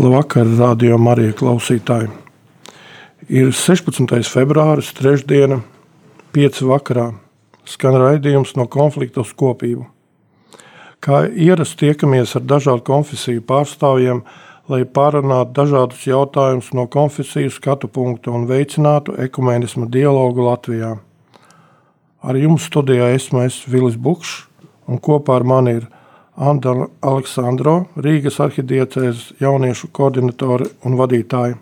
Labvakar, radio Marija klausītāji. Ir 16. februāris, trešdiena, 5. vakarā. Skan raidījums no konflikta uz kopību. Kā ierasts tiekamies ar dažādu konfesiju pārstāvjiem, lai pārunātu dažādus jautājumus no konfesiju skatu punkta un veicinātu ekumenismu dialogu Latvijā. Ar jums studijā esmu es Vilis Bukšs, un kopā ar mani ir Anta Aleksandro, Rīgas arhidiecēzes jauniešu koordinatore un vadītāja.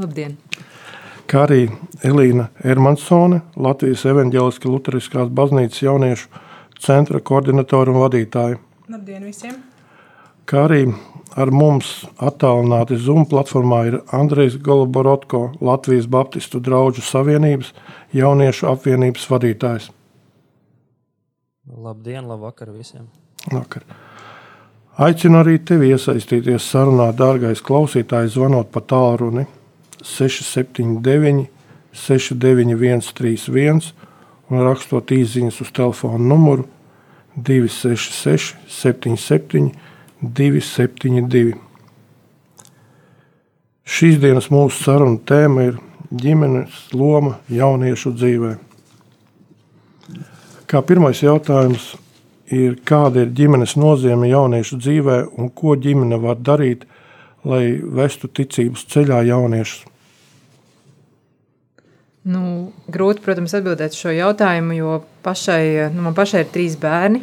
Labdien! Kā arī Elīna Ermansone, Latvijas evaņģēliskā Lutheriskās baznīcas jauniešu centra koordinatore un vadītāja. Labdien visiem! Kā arī ar mums attālināti Zoom platformā ir Andrejs Goloborotko, Latvijas Baptistu draugu savienības jauniešu apvienības vadītājs. Labdien, labvakar visiem! Vakar. Aicinu arī tevi iesaistīties sarunā, dārgais klausītājs, zvanot pa tālruni 679, 691, 31 un rakstot īsiņas uz telefona numuru 266, 77, 272. Šīs dienas mūsu sarunu tēma ir ģimenes loma jauniešu dzīvē. Kā pirmais jautājums, ir, kāda ir ģimenes nozīme jauniešu dzīvē un ko ģimene var darīt, lai vestu ticības ceļā jauniešus? Nu, grūti, protams, atbildēt šo jautājumu, jo pašai, nu, man pašai ir trīs bērni.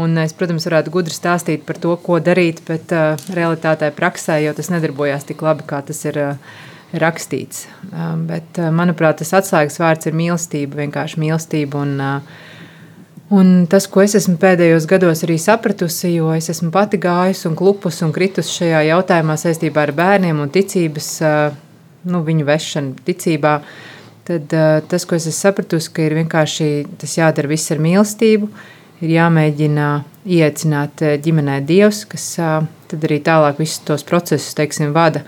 Un es, protams, varētu gudri stāstīt par to, ko darīt, bet uh, realitātē, praksē jau tas nedarbojās tik labi, kā tas ir uh, rakstīts. Uh, bet, uh, manuprāt, tas atslēgas vārds ir mīlestība, vienkārši mīlestība. Un, uh, Un tas, ko es esmu pēdējos gados arī sapratusi, jo es esmu pati gājusi un klupus un kritus šajā jautājumā saistībā ar bērniem un ticības, nu, viņu vešanu ticībā, tad tas, ko es esmu sapratusi, ka ir vienkārši tas jādara viss ar mīlestību, ir jāmēģina iecināt ģimenē Dievs, kas tad arī tālāk visus tos procesus, teiksim, vada.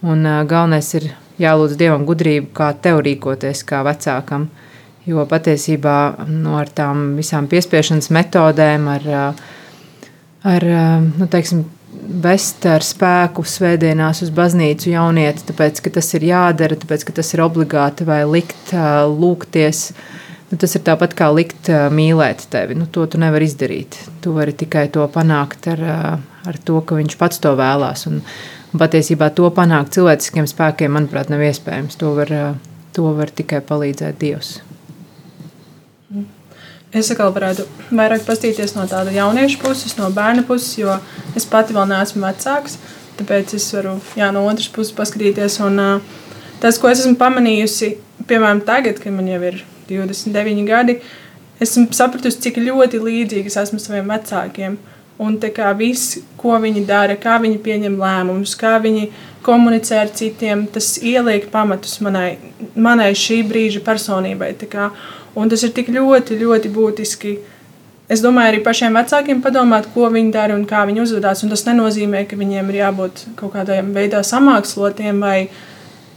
Un galvenais ir jālūdz Dievam gudrību, kā tev rīkoties kā vecākam. Jo patiesībā nu, ar tām visām piespiešanas metodēm, ar, ar nu, teiksim, vest ar spēku svētdienās uz baznīcu jaunieti, tāpēc, ka tas ir jādara, tāpēc, ka tas ir obligāti vai likt lūgties. Nu, tas ir tāpat kā likt mīlēt tevi. Nu, to tu nevari izdarīt. Tu vari tikai to panākt ar, ar to, ka viņš pats to vēlās. Un, un patiesībā to panākt cilvēciskiem spēkiem, manuprāt, nav iespējams. To var, to var tikai palīdzēt Dievs. Es atkal varētu vairāk paskatīties no tāda jaunieša puses, no bērna puses, jo es pati vēl neesmu vecāks. Tāpēc es varu jā, no otras puses paskatīties. Un, uh, tas, ko es esmu pamanījusi, piemēram, tagad, kad man jau ir 29 gadi, esmu sapratusi, cik ļoti līdzīgas esmu saviem vecākiem. Un kā viss, ko viņi dara, kā viņi pieņem lēmumus, kā viņi komunicē ar citiem, tas ieliek pamatus manai, manai šī brīža personībai. Un tas ir tik ļoti, ļoti būtiski. Es domāju, arī pašiem vecākiem padomāt, ko viņi dara un kā viņi uzvedās. Un tas nenozīmē, ka viņiem ir jābūt kaut kādā veidā samākslotiem.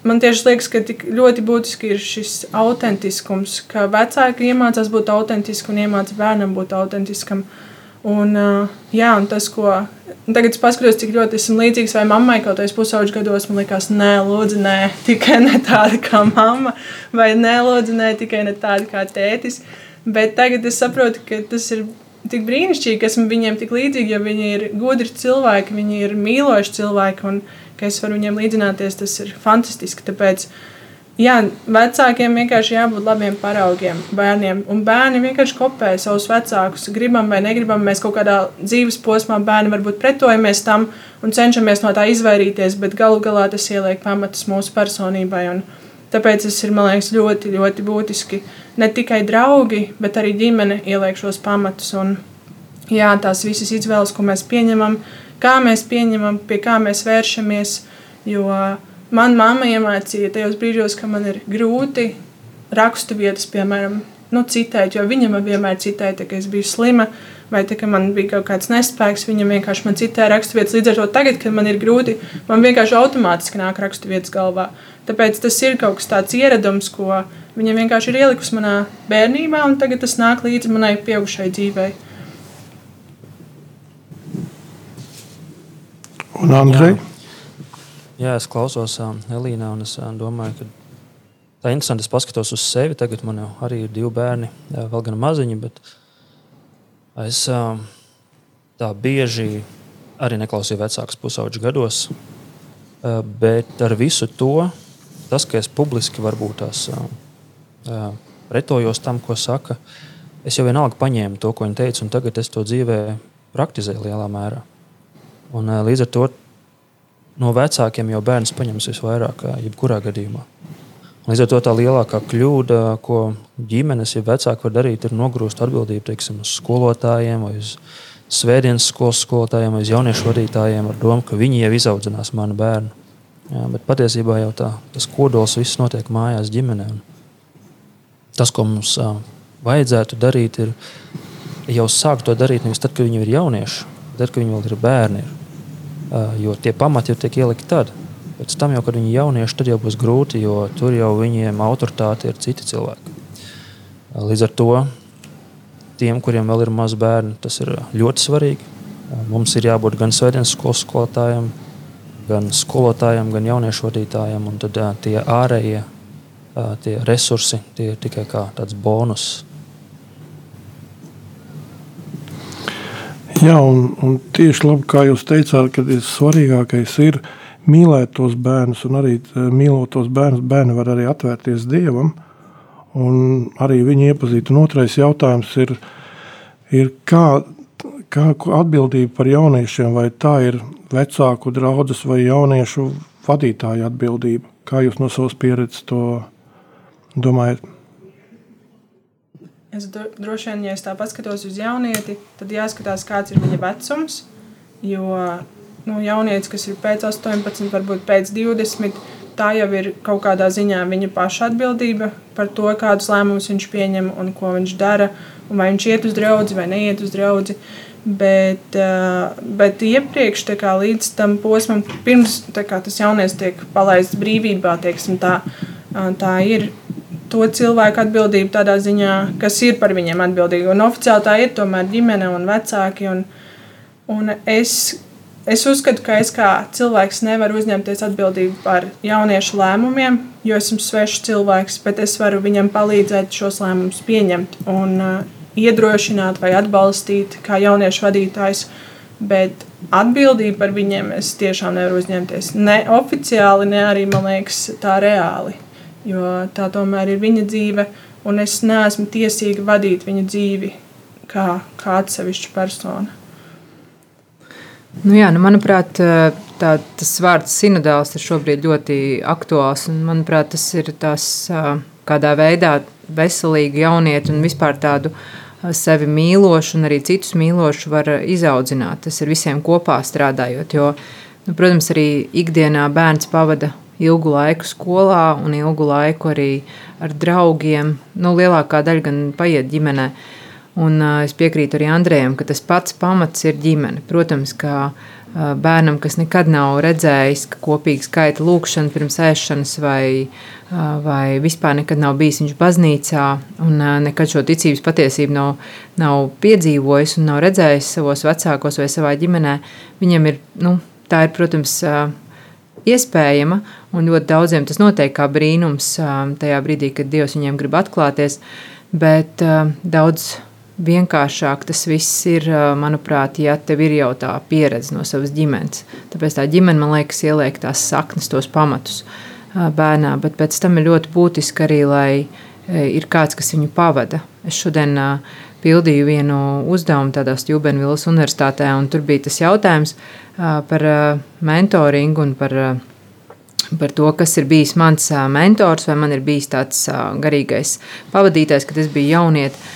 Man tieši liekas, ka tik ļoti būtiski ir šis autentiskums, ka vecāki iemācās būt autentiski un iemācās bērnam būt autentiskam. Un, jā, un tas, ko tagad es paskatos, cik ļoti esmu līdzīgs vai mammai, kaut kādos pusauģu gados, man liekas, nē, lūdzu, nē, tikai ne tāda kā mamma, vai nē, lūdzu, nē, tikai ne tāda kā tētis. Bet tagad es saprotu, ka tas ir tik brīnišķīgi, ka esmu viņiem tik līdzīgi, jo viņi ir gudri cilvēki, viņi ir mīloši cilvēki, un ka es varu viņiem līdzināties, tas ir fantastiski. Tāpēc, uh, Jā, vecākiem vienkārši jābūt labiem paraugiem bērniem. Un bērni vienkārši kopē savus vecākus. Gribam vai negribam, mēs kaut kādā dzīves posmā bērni varbūt pretojamies tam un cenšamies no tā izvairīties, bet galu galā tas ieliek pamatus mūsu personībai. Un tāpēc tas ir liekas, ļoti, ļoti būtiski. Ne tikai draugi, bet arī ģimene ieliek šos pamatus. Un, jā, tās visas izvēles, ko mēs pieņemam, kā mēs pieņemam, pie kā mēs vēršamies. Jo, uh, Man mamma iemācīja tajos brīžos, ka man ir grūti rakstu vietas, piemēram, nu, citēt, jo viņa man vienmēr citēja, ka es biju slima, vai tā, ka man bija kaut kāds nespēks. Viņa vienkārši man citēja rakstu vietas. Līdz ar to tagad, kad man ir grūti, man vienkārši automātiski nāk rakstu vietas galvā. Tāpēc tas ir kaut kas tāds ieradums, ko viņa vienkārši ir ielikusi manā bērnībā, un tagad tas nāk līdzi manai pieaugušai dzīvei. Un Andrej? Jā. Jā, es klausos uh, Elīnā, un es uh, domāju, ka tā ir interesanti. Es paskatos uz sevi. Tagad man jau arī ir divi bērni, jā, vēl gan maziņi, es uh, tā bieži arī neklausīju vecākus pusauģu gados. Uh, bet ar visu to, tas, ka es publiski varbūt tās uh, pretojos tam, ko saka, es jau vienalga paņēmu to, ko viņi teica, un tagad es to dzīvē praktizēju lielā mērā. Un, uh, līdz ar to no vecākiem jau bērns paņems visvairāk, jebkurā gadījumā. Līdz ar to tā lielākā kļūda, ko ģimenes, ja vecāki var darīt, ir nogrūst atbildību teiksim, uz skolotājiem vai uz svētdienas skolas skolotājiem vai uz jauniešu vadītājiem ar domu, ka viņi jau izaudzinās manu bērnu. Jā, bet patiesībā jau tā, tas kodols viss notiek mājās, ģimenē. Un tas, ko mums uh, vajadzētu darīt, ir jau sākt to darīt nevis tad, kad viņi ir jaunieši, bet tad, kad viņi vēl ir bērni. Ir jo tie pamati jau tiek ielikti tad. Pēc tam, jau, kad viņi ir jaunieši, tad jau būs grūti, jo tur jau viņiem autoritāte ir citi cilvēki. Līdz ar to tiem, kuriem vēl ir mazi bērni, tas ir ļoti svarīgi. Mums ir jābūt gan svētdienas skolas skolotājiem, gan skolotājiem, gan jauniešu vadītājiem. Tad tie ārējie tie resursi tie ir tikai kā tāds bonus Jā, un, un tieši labi, kā jūs teicāt, ka svarīgākais ir mīlēt tos bērnus, un arī eh, mīlot tos bērnus, bērni var arī atvērties Dievam, un arī viņu iepazīt. Un otrais jautājums ir, ir kā, kā atbildība par jauniešiem, vai tā ir vecāku draudzes vai jauniešu vadītāja atbildība? Kā jūs no savas pieredzes to domājat? Es droši vien, ja es tā paskatos uz jaunieti, tad jāskatās, kāds ir viņa vecums. Jo nu, jaunietis, kas ir pēc 18, varbūt pēc 20, tā jau ir kaut kādā ziņā viņa paša atbildība par to, kādus lēmumus viņš pieņem un ko viņš dara. Vai viņš iet uz draugu vai neiet uz draugu. Bet, bet iepriekš, kā, līdz tam posmam, pirms kā, tas jaunieks tiek palaists brīvībā, tā, tā ir to cilvēku atbildību tādā ziņā, kas ir par viņiem atbildīgi. Un oficiāli tā ir tomēr ģimene un vecāki. Un, un es, es uzskatu, ka es kā cilvēks nevaru uzņemties atbildību par jauniešu lēmumiem, jo esmu svešs cilvēks, bet es varu viņam palīdzēt šos lēmumus pieņemt un uh, iedrošināt vai atbalstīt kā jauniešu vadītājs. Bet atbildību par viņiem es tiešām nevaru uzņemties. Ne oficiāli, ne arī, man liekas, tā reāli jo tā tomēr ir viņa dzīve, un es neesmu tiesīga vadīt viņa dzīvi kā, kā atsevišķa persona. Nu jā, nu manuprāt, tā, tas vārds sinodāls ir šobrīd ļoti aktuāls. Manuprāt, tas ir tas, kādā veidā veselīgi jaunieti un vispār tādu sevi mīlošu un arī citus mīlošu var izaudzināt. Tas ir visiem kopā strādājot. Jo, nu, protams, arī ikdienā bērns pavada ilgu laiku skolā un ilgu laiku arī ar draugiem. Nu, lielākā daļa gan paiet ģimenē. Un, uh, es piekrītu arī Andrejam, ka tas pats pamats ir ģimene. Protams, ka uh, bērnam, kas nekad nav redzējis, ka kopīgi skaita lūkšana pirms ēšanas vai, uh, vai vispār nekad nav bijis viņš baznīcā un nekad šo ticības patiesību nav, nav piedzīvojis un nav redzējis savos vecākos vai savā ģimenē, viņam ir, nu, tā ir, protams, iespējama, un ļoti daudziem tas notiek kā brīnums tajā brīdī, kad Dievs viņiem grib atklāties, bet daudz vienkāršāk tas viss ir, manuprāt, ja tev ir jau tā pieredze no savas ģimenes. Tāpēc tā ģimene, man liekas, ieliek tās saknes, tos pamatus bērnā, bet pēc tam ir ļoti būtiski arī, lai ir kāds, kas viņu pavada. Es šodien pildīju vienu uzdevumu tādā Stūbenvilas universitātē, un tur bija tas jautājums, par mentoringu un par, par to, kas ir bijis mans mentors, vai man ir bijis tāds garīgais pavadītājs, kad es biju jaunieti.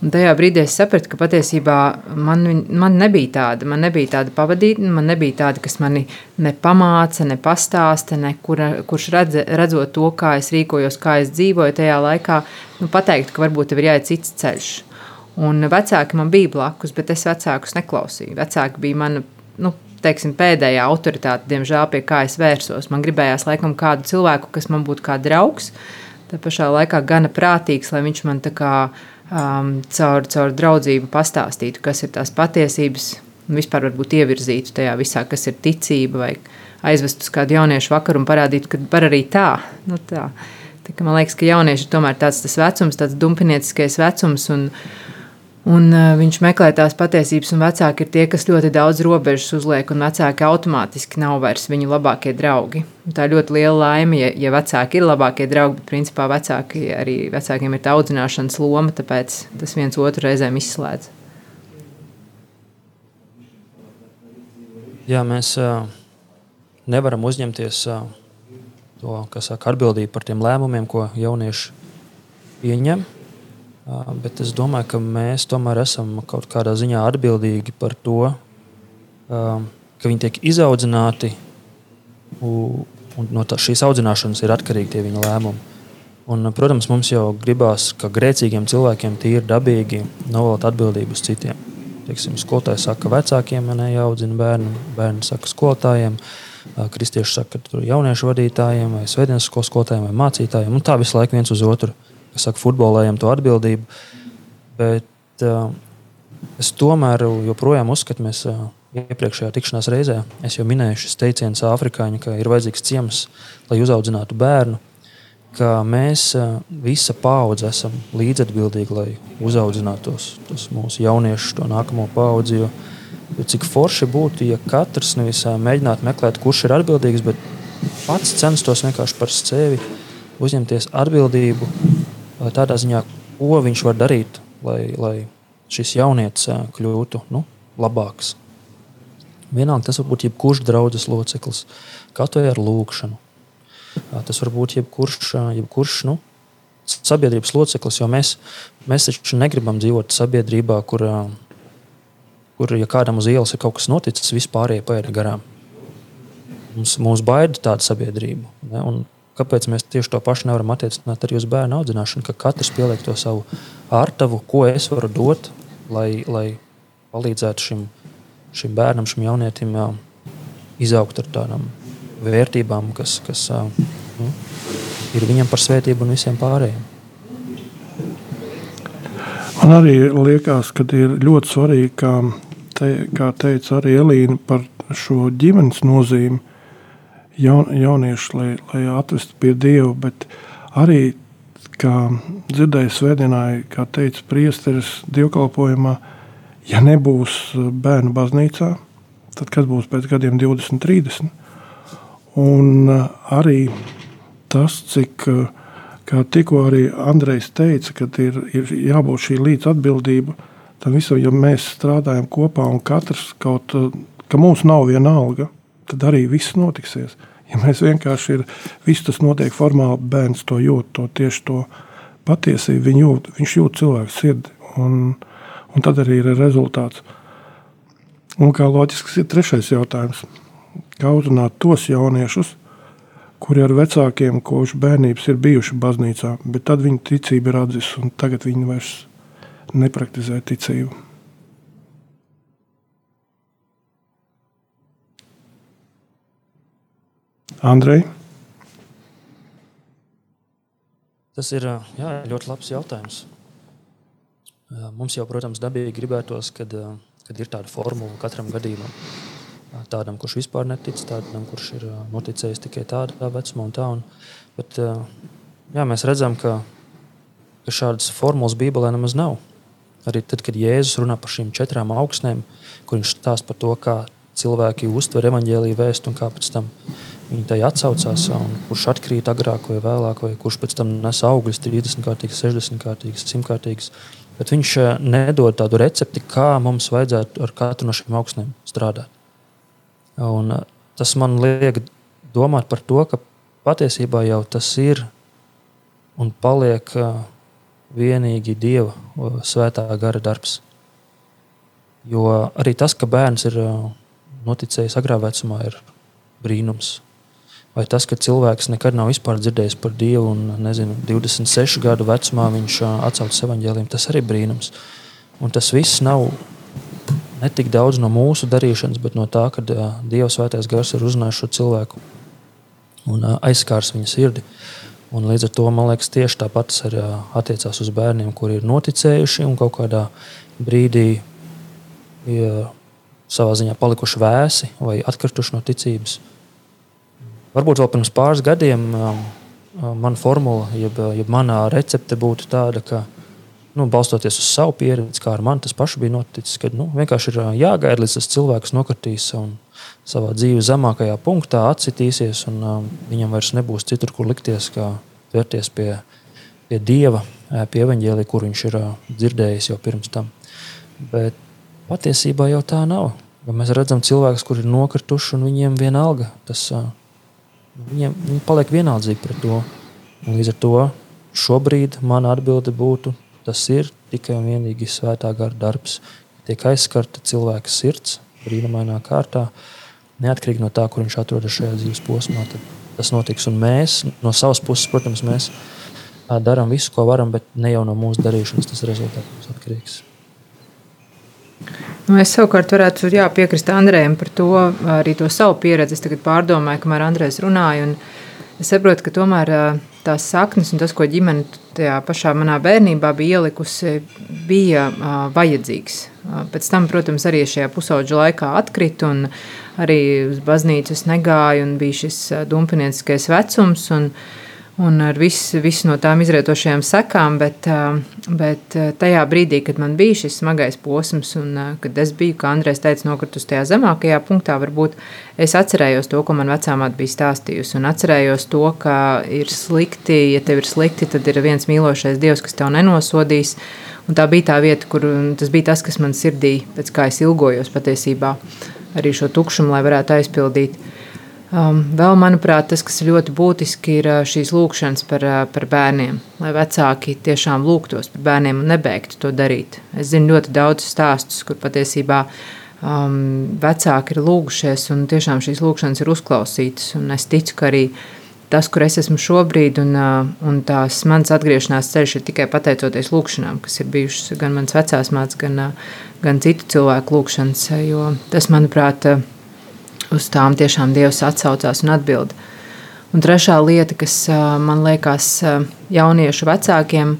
Un tajā brīdī es sapratu, ka patiesībā man, man nebija tāda. Man nebija tāda pavadīta, man nebija tāda, kas mani nepamāca, nepastāsta, ne kur, kurš redz, redzot to, kā es rīkojos, kā es dzīvoju tajā laikā, nu, pateikt, ka varbūt tev ir jāiet cits ceļš. Un vecāki man bija blakus, bet es vecākus neklausīju. Vecāki bija mana nu, teiksim, pēdējā autoritāte, diemžēl, pie kā es vērsos. Man gribējās laikam kādu cilvēku, kas man būtu kā draugs, tā pašā laikā gana prātīgs, lai viņš man tā kā um, caur, caur draudzību pastāstītu, kas ir tās patiesības un vispār varbūt ievirzītu tajā visā, kas ir ticība, vai aizvest uz kādu jauniešu vakaru un parādītu, ka var arī tā. Nu, tā. tā man liekas, ka jaunieši ir tomēr tāds vecums, tāds dumpinieciskais vecums. Un, Un uh, viņš meklē tās patiesības, un vecāki ir tie, kas ļoti daudz robežas uzliek, un vecāki automātiski nav vairs viņu labākie draugi. Un tā ir ļoti liela laime, ja, ja vecāki ir labākie draugi, bet principā vecāki, arī vecākiem ir tā audzināšanas loma, tāpēc tas viens otru reizēm izslēdz. Jā, mēs uh, nevaram uzņemties uh, to, saka, atbildību par tiem lēmumiem, ko jaunieši pieņem. Bet es domāju, ka mēs tomēr esam kaut kādā ziņā atbildīgi par to, ka viņi tiek izaudzināti, un no tā, šīs audzināšanas ir atkarīgi viņa lēmumi. Un, protams, mums jau gribās, ka grēcīgiem cilvēkiem tīri dabīgi novēlēt atbildību uz citiem. Teiksim, skolotājs saka, vecākiem neaudzina bērnu, bērni saka skolotājiem, kristieši saka, jauniešu vadītājiem, vai svētdienas skolas skolotājiem, vai mācītājiem. Un tā visu laiku viens uz otru saka, futbolējam to atbildību. Bet uh, es tomēr joprojām uzskatu, mēs uh, iepriekšējā tikšanās reizē jau minēju šis teiciens Āfrikāņi, ka ir vajadzīgs ciems, lai uzaudzinātu bērnu. Ka mēs uh, visa paudze esam līdzatbildīgi, lai uzaudzinātu tos, mūsu jauniešus, to nākamo paudzi. Jo, jo cik forši būtu, ja katrs nevis mēģinātu meklēt, kurš ir atbildīgs, bet pats censtos vienkārši par sevi uzņemties atbildību tādā ziņā, ko viņš var darīt, lai, lai šis jaunietis kļūtu nu, labāks. Vienalga tas var būt jebkurš draugs loceklis, katru ar lūgšanu. Tas var būt jebkurš, jebkurš nu, sabiedrības loceklis, jo mēs, mēs taču negribam dzīvot sabiedrībā, kur, kur ja kādam uz ielas ir kaut kas noticis, vispārējie paiet garām. Mums, mums baida tāda sabiedrība. Ne? Un Kāpēc mēs tieši to pašu nevaram attiecināt arī uz bērnu audzināšanu, ka katrs pieliek to savu ārtavu, ko es varu dot, lai, lai palīdzētu šim, šim bērnam, šim jaunietim jā, izaugt ar tādām vērtībām, kas, kas nu, ir viņam par svētību un visiem pārējiem. Man arī liekas, ka ir ļoti svarīgi, kā, te, kā teica arī Elīna, par šo ģimenes nozīmi jaun, jaunieši, lai, lai atvestu pie Dieva, bet arī, kā dzirdēju svētdienā, kā teica priesteris dievkalpojumā, ja nebūs bērnu baznīcā, tad kas būs pēc gadiem 20, 30? Un arī tas, cik, kā tikko arī Andrejs teica, ka ir, ir jābūt šī līdzatbildība tam visam, ja mēs strādājam kopā un katrs kaut, ka mums nav viena alga, tad arī viss notiksies. Ja mēs vienkārši ir, viss tas notiek formāli, bērns to jūt, to tieši to patiesību, viņš jūt, viņš jūt cilvēku sirdi, un, un tad arī ir rezultāts. Un kā loģisks ir trešais jautājums. Kā uzrunāt tos jauniešus, kuri ar vecākiem kopš bērnības ir bijuši baznīcā, bet tad viņu ticība ir atzīta, un tagad viņi vairs nepraktizē ticību. Andrej? Tas ir jā, ļoti labs jautājums. Mums jau, protams, dabīgi gribētos, kad, kad ir tāda formula katram gadījumam. Tādam, kurš vispār netic, tādam, kurš ir noticējis tikai tādā vecumā un tā. Un, bet, jā, mēs redzam, ka, ka šādas formulas Bībelē nemaz nav. Arī tad, kad Jēzus runā par šīm četrām augstnēm, kur viņš stāsta par to, kā cilvēki uztver evaņģēlīju vēstu un kā pēc tam Viņi tai atsaucās, kurš atkrīt agrāk vai vēlāk, vai kurš pēc tam nes augļus 30 kārtīgas, 60 kārtīgas, 100 kārtīgas. Bet viņš eh, nedod tādu recepti, kā mums vajadzētu ar katru no šīm augstnēm strādāt. Un eh, tas man liek domāt par to, ka patiesībā jau tas ir un paliek eh, vienīgi Dieva svētā gara darbs. Jo arī tas, ka bērns ir noticējis agrā vecumā, ir brīnums. Vai tas, ka cilvēks nekad nav dzirdējis par Dievu un nezinu, 26 gadu vecumā viņš atsaucas evaņģēliem, tas arī brīnums. Un tas viss nav ne tik daudz no mūsu darīšanas, bet no tā, ka Dieva svētais gars ir uzrunājis šo cilvēku un aizskārs viņa sirdi. Un līdz ar to man liekas, tieši tāpat arī attiecās uz bērniem, kuri ir noticējuši un kaut kādā brīdī ja savā ziņā palikuši vēsi vai atkrituši no ticības. Varbūt vēl pirms pāris gadiem um, um mana formula, jeb, jeb manā recepte būtu tāda, ka nu, balstoties uz savu pieredzi, kā ar mani tas pats bija noticis, ka nu, vienkārši ir jāgaida, līdz tas cilvēks nokritīs un savā dzīves zemākajā punktā atsitīsies, un um, viņam vairs nebūs citur, kur likties, kā vērties pie, pie Dieva, pie evaņģēlī, kur viņš ir uh, dzirdējis jau pirms tam. Bet patiesībā jau tā nav. Ja mēs redzam cilvēkus, kuriem ir nokrituši, un viņiem vienalga tas uh, Viņiem, viņi paliek vienaldzīgi pret to. Un līdz ar to šobrīd mana atbilde būtu, tas ir tikai un vienīgi svētā gara darbs. Tiek aizskarta cilvēka sirds brīnumainā kārtā, neatkarīgi no tā, kur viņš atrodas šajā dzīves posmā. Tas notiks. Un mēs no savas puses, protams, mēs darām visu, ko varam, bet ne jau no mūsu darīšanas tas rezultāts atkarīgs. Nu, es savukārt varētu jā, piekrist Andrejam par to, arī to savu pieredzi. Es tagad pārdomāju, kamēr Andrejs runāja. Es saprotu, ka tomēr tās saknes un tas, ko ģimene tajā pašā manā bērnībā bija ielikusi, bija vajadzīgs. Pēc tam, protams, arī šajā pusauģa laikā atkrita un arī uz baznīcas negāja un bija šis dumpinieciskais vecums. Un, uh, un ar visu, visu no tām izrietošajām sekām, bet, bet tajā brīdī, kad man bija šis smagais posms, un kad es biju, kā Andrēs teica, nokritus tajā zemākajā punktā, varbūt es atcerējos to, ko man vecāmā bija stāstījusi, un atcerējos to, ka ir slikti, ja tev ir slikti, tad ir viens mīlošais Dievs, kas tev nenosodīs, un tā bija tā vieta, kur tas bija tas, kas man sirdī, pēc kā es ilgojos patiesībā, arī šo tukšumu, lai varētu aizpildīt. Um, vēl, manuprāt, tas, kas ir ļoti būtiski, ir uh, šīs lūkšanas par, uh, par bērniem. Lai vecāki tiešām lūgtos par bērniem un nebeigtu to darīt. Es zinu ļoti daudz stāstus, kur patiesībā um, vecāki ir lūgušies, un tiešām šīs lūkšanas ir uzklausītas. Es ticu, ka arī tas, kur es esmu šobrīd, un, uh, un tās mans atgriešanās ceļš ir tikai pateicoties lūkšanām, kas ir bijušas gan manas vecās mātes, gan, gan citu cilvēku lūkšanas. Jo tas, manuprāt, ir uz tām tiešām Dievs atsaucās un atbild. Un trešā lieta, kas man liekas jauniešu vecākiem,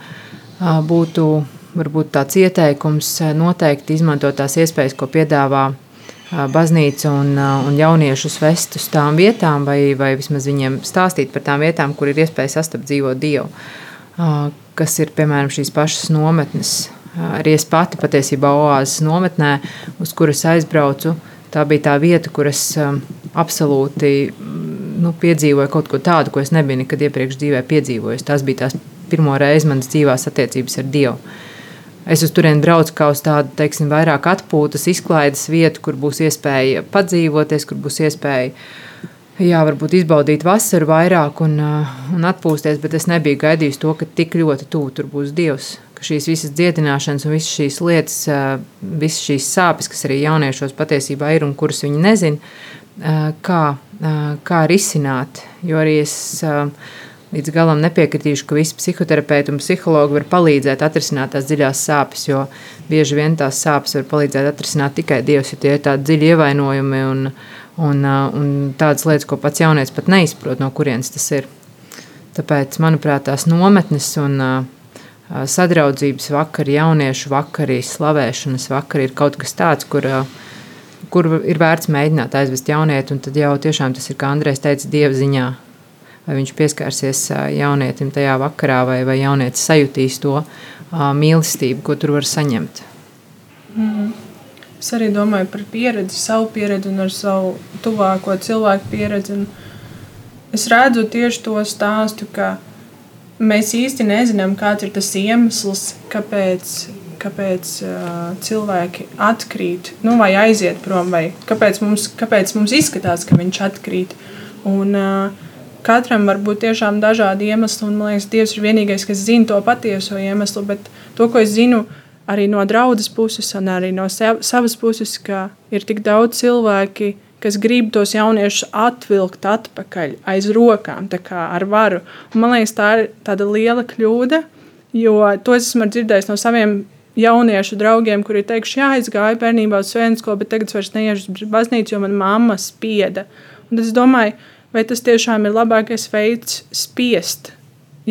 būtu varbūt tāds ieteikums noteikti izmantot tās iespējas, ko piedāvā baznīca un, un jauniešus vest uz tām vietām, vai, vai vismaz viņiem stāstīt par tām vietām, kur ir iespēja sastapt dzīvo Dievu, kas ir piemēram šīs pašas nometnes. Arī es pati patiesībā oāzes nometnē, uz kuras aizbraucu, tā bija tā vieta, kur es um, absolūti mm, nu, piedzīvoju kaut ko tādu, ko es nebiju nekad iepriekš dzīvē piedzīvojis. Tas bija tās pirmo reizi manas dzīvās attiecības ar Dievu. Es uz turieni braucu kā uz tādu, teiksim, vairāk atpūtas, izklaides vietu, kur būs iespēja padzīvoties, kur būs iespēja, jā, varbūt izbaudīt vasaru vairāk un, uh, un atpūsties, bet es nebiju gaidījis to, ka tik ļoti tuvu tur būs Dievs ka šīs visas dziedināšanas un visas šīs lietas, visas šīs sāpes, kas arī jauniešos patiesībā ir un kuras viņi nezina, kā, kā risināt. Jo arī es līdz galam nepiekritīšu, ka visi psihoterapeiti un psihologi var palīdzēt atrisināt tās dziļās sāpes, jo bieži vien tās sāpes var palīdzēt atrisināt tikai Dievs, jo tie ir tādi dziļi ievainojumi un, un, un tādas lietas, ko pats jaunietis pat neizprot, no kurienes tas ir. Tāpēc, manuprāt, tās nometnes un uh, sadraudzības vakari, jauniešu vakari, slavēšanas vakari ir kaut kas tāds, kur, kur ir vērts mēģināt aizvest jaunieti. Tad jau tiešām tas ir, kā Andrēs teica, dieva ziņā. Vai viņš pieskārsies jaunietim tajā vakarā, vai, vai jaunietis sajutīs to mīlestību, ko tur var saņemt. Mm. Es arī domāju par pieredzi, savu pieredzi un ar savu tuvāko cilvēku pieredzi. Un es redzu tieši to stāstu, ka mēs īsti nezinām, kāds ir tas iemesls, kāpēc, kāpēc uh, cilvēki atkrīt nu, vai aiziet prom, vai kāpēc mums, kāpēc mums izskatās, ka viņš atkrīt. Un, uh, Katram var būt tiešām dažādi iemesli, un man liekas, Dievs ir vienīgais, kas zina to patieso iemeslu. Bet to, ko es zinu arī no draudzes puses, un arī no savas puses, ka ir tik daudz cilvēku, kas grib tos jauniešus atvilkt atpakaļ aiz rokām, ar varu. Un man liekas, tā ir tāda liela kļūda, jo to es esmu dzirdējis no saviem jauniešu draugiem, kuri teikuši, jā, es gāju bērnībā uz svētdienu bet tagad vairs neiešu uz baznīcu, jo manā mamma spieda. Un es domāju, vai tas tiešām ir labākais veids spiest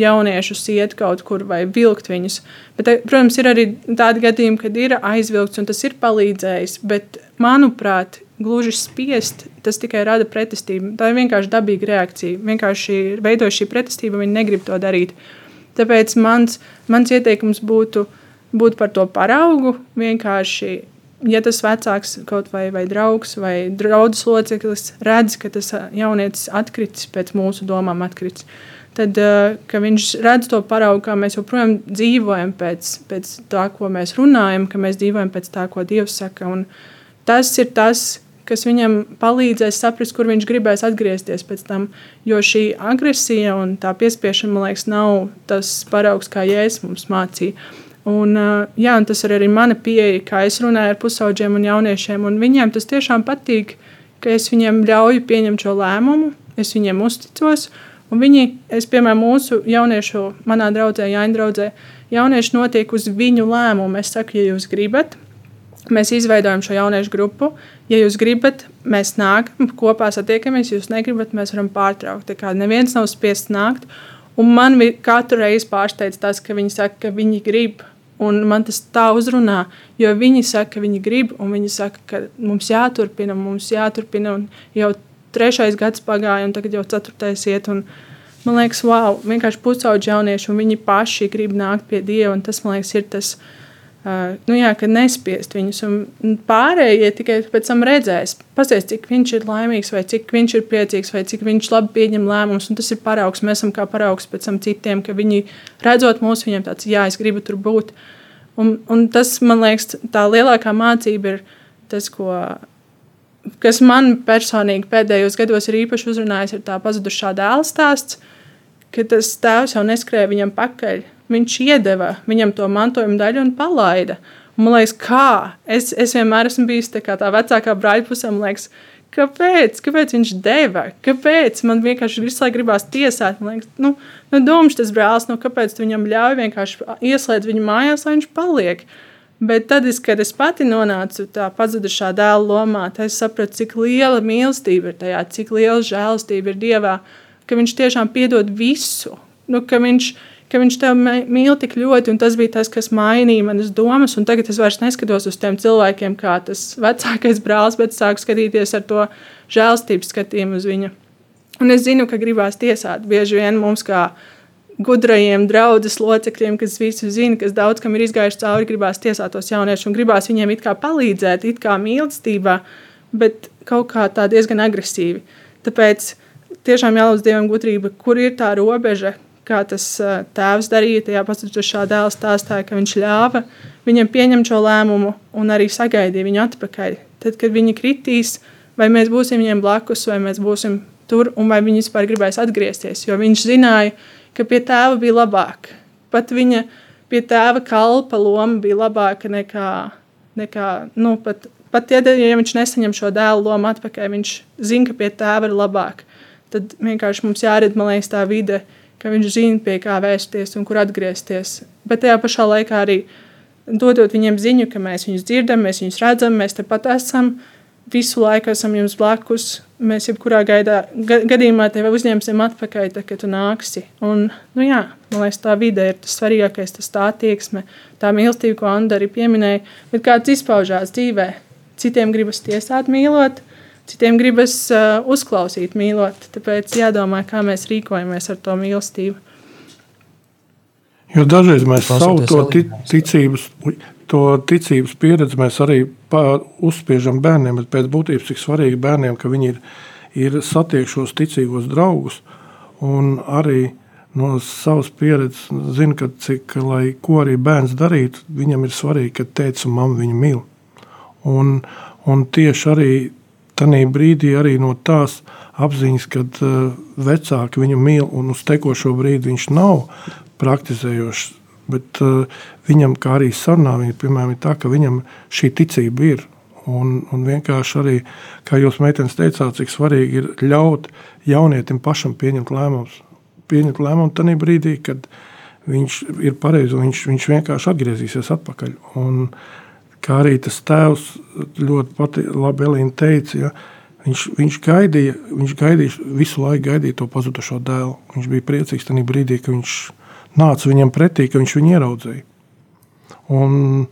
jauniešus iet kaut kur vai vilkt viņus. Bet, protams, ir arī tādi gadījumi, kad ir aizvilkts un tas ir palīdzējis. Bet manuprāt, gluži spiest, tas tikai rada pretestību. Tā ir vienkārši dabīga reakcija. Vienkārši veidojas šī pretestība, viņi negrib to darīt. Tāpēc mans, mans ieteikums būtu būt par to paraugu. Vienkārši, ja tas vecāks kaut vai, vai draugs vai draugs loceklis redz, ka tas jaunietis atkritis pēc mūsu domām, atkritis, tad viņš redz to paraugu, kā mēs joprojām dzīvojam pēc, pēc tā, ko mēs runājam, ka mēs dzīvojam pēc tā, ko Dievs saka. Un tas ir tas, kas viņam palīdzēs saprast, kur viņš gribēs atgriezties pēc tam. Jo šī agresija un tā piespiešana, man liekas, nav tas paraugs, kā jēzus mums mācīja. Un, jā, un tas ir arī mana pieeja, kā es runāju ar pusaudžiem un jauniešiem. Un viņiem tas tiešām patīk, ka es viņiem ļauju pieņemt šo lēmumu, es viņiem uzticos. Un viņi, es, piemēram, mūsu jauniešu, manā draudzē, Jāņa draudzē, jaunieši notiek uz viņu lēmumu. Es saku, ja jūs gribat, Mēs izveidojam šo jauniešu grupu. Ja jūs gribat, mēs nākam kopā, satiekamies. Jūs negribat, mēs varam pārtraukt. Tā kā neviens nav spiests nākt. Un man katru reizi pārsteidz tas, ka viņi saka, ka viņi grib. Un man tas tā uzrunā, jo viņi saka, ka viņi grib, un viņi saka, ka mums jāturpina, mums jāturpina. Jau trešais gads pagāja, un tagad jau ceturtais iet. Un, man liekas, wow, vienkārši pusauģi jaunieši, un viņi paši grib nākt pie Dieva. Tas, man liekas, ir tas, kas Uh, nu jā, ka nespiest viņus. Un pārējie tikai pēc tam redzēs, pasies, cik viņš ir laimīgs, vai cik viņš ir priecīgs, vai cik viņš labi pieņem lēmumus. Tas ir paraugs. Mēs esam kā paraugs pēc tam citiem, ka viņi redzot mūsu, viņiem tāds, jā, es gribu tur būt. Un, un tas, man liekas, tā lielākā mācība ir tas, ko, kas man personīgi pēdējos gados ir īpaši uzrunājis, ir tā pazudušā dēla stāsts, ka tas tēvs jau neskrēja viņam pakaļ viņš iedeva viņam to mantojuma daļu un palaida. Un man liekas, kā? Es, es vienmēr esmu bijis tā, tā vecākā brāļa pusē, man liekas, kāpēc? Kāpēc viņš deva? Kāpēc? Man vienkārši visu laiku gribās tiesāt. Man liekas, nu, nu domāš, tas brālis, nu, kāpēc viņam ļauj vienkārši ieslēgt viņu mājās, lai viņš paliek. Bet tad, es, kad es pati nonācu tā pazudušā dēla lomā, tad es sapratu, cik liela mīlestība ir tajā, cik liela žēlastība ir Dievā, ka viņš tiešām piedod visu. Nu, ka viņš ir ka viņš tev mīl tik ļoti, un tas bija tas, kas mainīja manas domas. Tagad es vairs neskatos uz tiem cilvēkiem kā tas vecākais brālis, bet sāku skatīties ar to žēlstības skatījumu uz viņu. Un es zinu, ka gribās tiesāt bieži vien mums kā gudrajiem draudzes locekļiem, kas visu zina, kas daudz kam ir izgājuši cauri, gribās tiesāt tos jauniešus un gribās viņiem it kā palīdzēt, it kā mīlestībā, bet kaut kā tā diezgan agresīvi. Tāpēc tiešām jālūdz Dievam gudrība, kur ir tā robeža, kā tas tēvs darīja tajā pazudušā dēla stāstā, ka viņš ļāva viņam pieņemt šo lēmumu un arī sagaidīja viņu atpakaļ. Tad, kad viņi kritīs, vai mēs būsim viņiem blakus, vai mēs būsim tur, un vai viņi vispār gribēs atgriezties. Jo viņš zināja, ka pie tēva bija labāk. Pat viņa pie tēva kalpa loma bija labāka nekā, nekā nu, pat, pat ja, ja viņš nesaņem šo dēlu lomu atpakaļ, viņš zina, ka pie tēva ir labāk. Tad vienkārši mums jāredz, man liekas, tā vide, uh, ka viņš zina, pie kā vērsties un kur atgriezties. Bet tajā pašā laikā arī dodot viņiem ziņu, ka mēs viņus dzirdam, mēs viņus redzam, mēs tepat esam, visu laiku esam jums blakus. Mēs jebkurā gaidā, gadījumā tevi uzņemsim atpakaļ, tad, kad tu nāksi. Un, nu jā, man liekas, tā vide ir tas svarīgākais, tas tā attieksme, tā mīlestība, ko arī pieminēja, bet kāds izpaužās dzīvē. Citiem gribas tiesāt mīlot, Citiem gribas uh, uzklausīt, mīlot. Tāpēc jādomā, kā mēs rīkojamies ar to mīlestību. Jo dažreiz mēs savu to ticības, to ticības pieredzi mēs arī uzspiežam bērniem, bet pēc būtības cik svarīgi bērniem, ka viņi ir, ir satiekšos ticīgos draugus un arī no savas pieredzes zina, ka cik, lai ko arī bērns darītu, viņam ir svarīgi, ka un mamma viņu mīl. Un, un tieši arī Tanī brīdī arī no tās apziņas, kad uh, vecāki viņu mīl un uz tekošo brīdi viņš nav praktizējošs. Bet uh, viņam, kā arī sarunā, viņa, piemēram, ir tā, ka viņam šī ticība ir. Un, un vienkārši arī, kā jūs meitenes teicāt, cik svarīgi ir ļaut jaunietim pašam pieņemt lēmumus. Pieņemt lēmumu tajā brīdī, kad viņš ir pareizi un viņš, viņš vienkārši atgriezīsies atpakaļ. Un, uh, kā arī tas tēvs ļoti pati, labi Elīna teica, ja, viņš, viņš, gaidīja, viņš gaidīja, visu laiku gaidīja to pazudušo dēlu. Viņš bija priecīgs tajā brīdī, kad viņš nāca viņam pretī, ka viņš viņu ieraudzīja. Un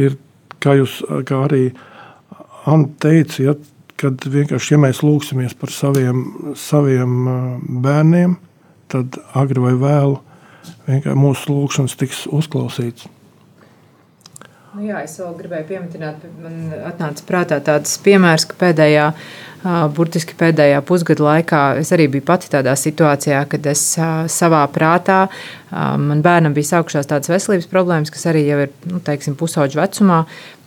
ir, kā jūs kā arī Anna teica, ja, kad vienkārši, ja mēs lūgsimies par saviem, saviem bērniem, tad agri vai vēlu mūsu lūgšanas tiks uzklausīts. Nu jā, es vēl gribēju pieminēt, man atnāca prātā tāds piemērs, ka pēdējā, burtiski pēdējā pusgada laikā es arī biju pati tādā situācijā, kad es savā prātā, man bērnam bija sākušās tādas veselības problēmas, kas arī jau ir, nu, teiksim, pusauģu vecumā.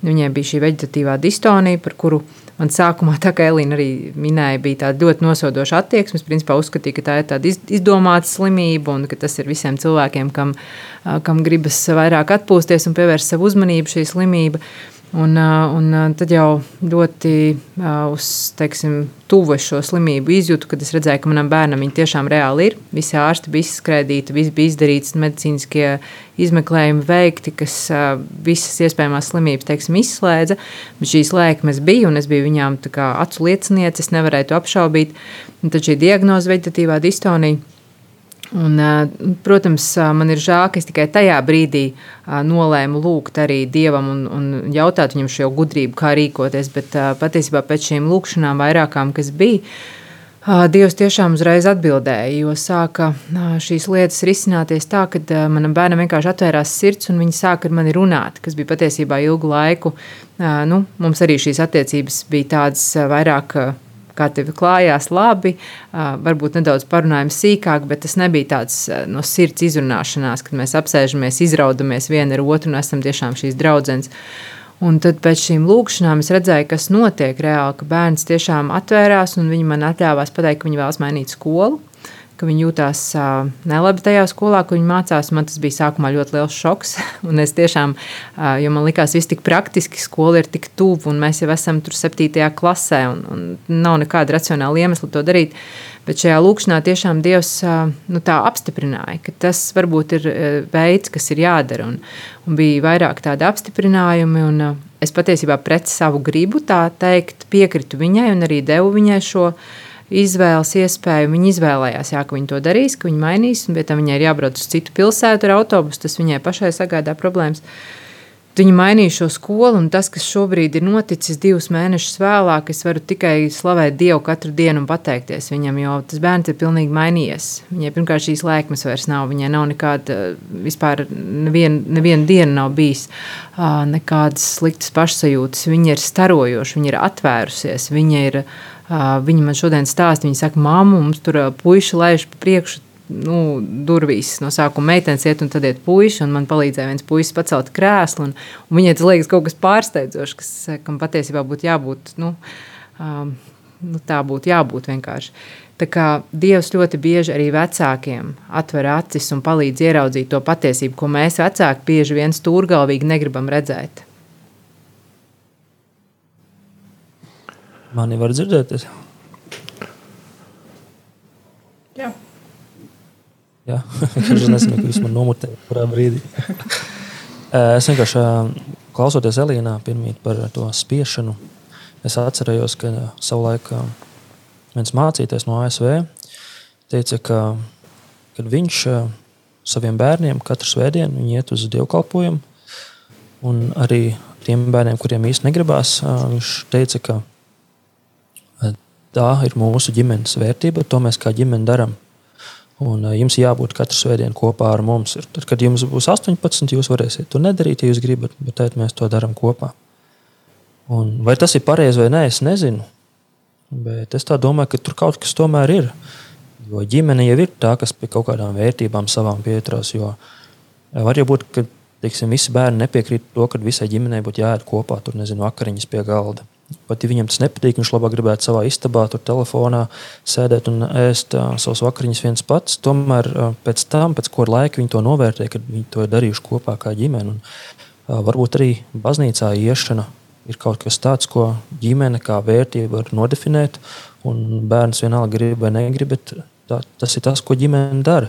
Viņiem bija šī veģetatīvā distonija, par kuru Man sākumā, tā kā Elīna arī minēja, bija tāda ļoti nosodoša attieksme. Es principā uzskatīju, ka tā ir tāda izdomāta slimība un ka tas ir visiem cilvēkiem, kam, kam gribas vairāk atpūsties un pievērst savu uzmanību šī slimība. Un, un tad jau ļoti uz teiksim, tuvu šo slimību izjūtu, kad es redzēju, ka manam bērnam viņa tiešām reāli ir. Visi ārsti bija izskrētīti, viss bija izdarīts, medicīniskie izmeklējumi veikti, kas visas iespējamās slimības teiksim, izslēdza. Bet šīs lēkmes bija, un es biju viņām acu lieciniece, es nevarēju to apšaubīt. Un tad šī diagnoze veģetatīvā distonija Un, protams, man ir žēl, ka es tikai tajā brīdī nolēmu lūgt arī dievam un, un jautāt viņam šo gudrību, kā rīkoties. Bet patiesībā pēc šīm lūkšanām, vairākām, kas bija, Dievs tiešām uzreiz atbildēja, jo sāka šīs lietas risināties tā, ka manam bērnam vienkārši atvērās sirds un viņi sāka ar mani runāt, kas bija patiesībā ilgu laiku. Nu, mums arī šīs attiecības bija tādas vairāk kā tev klājās labi, varbūt nedaudz parunājam sīkāk, bet tas nebija tāds no sirds izrunāšanās, kad mēs apsēžamies, izraudamies viena ar otru un esam tiešām šīs draudzenes. Un tad pēc šīm lūkšanām es redzēju, kas notiek reāli, ka bērns tiešām atvērās un viņi man atļāvās pateikt, ka viņi vēlas mainīt skolu ka viņi jūtās uh, nelabi tajā skolā, kur viņi mācās. Man tas bija sākumā ļoti liels šoks. Un es tiešām, uh, jo man likās, viss tik praktiski, skola ir tik tuvu, un mēs jau esam tur septītajā klasē, un, un nav nekāda racionāla iemesla to darīt. Bet šajā lūkšanā tiešām Dievs uh, nu, apstiprināja, ka tas varbūt ir veids, kas ir jādara. Un, un bija vairāk tādi apstiprinājumi, un uh, es patiesībā pret savu gribu tā teikt piekritu viņai un arī devu viņai šo izvēles iespēju. Viņa izvēlējās, jā, ka viņa to darīs, ka viņa mainīs, un pēc tam viņai ir jābrauc uz citu pilsētu ar autobusu. Tas viņai pašai sagādā problēmas. Viņa mainīja šo skolu, un tas, kas šobrīd ir noticis divus mēnešus vēlāk, es varu tikai slavēt Dievu katru dienu un pateikties viņam, jo tas bērns ir pilnīgi mainījies. Viņai pirmkārt šīs lēkmes vairs nav, viņai nav nekāda, vispār neviena, neviena diena nav bijis, nekādas sliktas pašsajūtas. Viņa ir starojoša, viņa ir atvērusies, viņa ir Viņa man šodien stāsta, viņa saka, māmu, mums tur puiši laiž pa priekšu. Nu, durvīs no sākuma meitenes iet, un tad iet puiši. Man palīdzēja viens puisis pacelt krēslu. Un, un viņai tas liekas kaut kas pārsteidzošs, kas, kam patiesībā būtu jābūt. Nu, um, nu, tā būtu jābūt vienkārši. Tā kā Dievs ļoti bieži arī vecākiem atver acis un palīdz ieraudzīt to patiesību, ko mēs vecāki bieži vien stūrgalvīgi negribam redzēt. Mani var dzirdēt? Jā. Jā, es nezinu, kas man nomutē, kurā brīdī. es vienkārši klausoties Elīnā pirmīt par to spiešanu, es atcerējos, ka savulaik viens mācīties no ASV teica, ka kad viņš saviem bērniem katru svētdienu iet uz dievkalpojumu, un arī tiem bērniem, kuriem īsti negribās, viņš teica, ka tā ir mūsu ģimenes vērtība, to mēs kā ģimene darām. Un jums jābūt katru svētdienu kopā ar mums. Tad, kad jums būs 18, jūs varēsiet to nedarīt, ja jūs gribat, bet tad mēs to darām kopā. Un vai tas ir pareizi vai nē, es nezinu. Bet es domāju, ka tur kaut kas tomēr ir. Jo ģimene jau ir tā, kas pie kaut kādām vērtībām savām pieturās. Var jau būt, ka teiksim, visi bērni nepiekrīt to, ka visai ģimenei būtu jāiet kopā, tur nezinu, vakariņas pie galda. Pat ja viņam tas nepatīk, viņš labāk gribētu savā istabā, tur telefonā sēdēt un ēst uh, savus vakariņus viens pats. Tomēr uh, pēc tam, pēc kāda laika viņi to novērtē, kad viņi to ir darījuši kopā kā ģimene. Un, uh, varbūt arī baznīcā iešana ir kaut kas tāds, ko ģimene kā vērtība var nodefinēt. Bērns vienalga grib vai negrib, bet tā, tas ir tas, ko ģimene dara.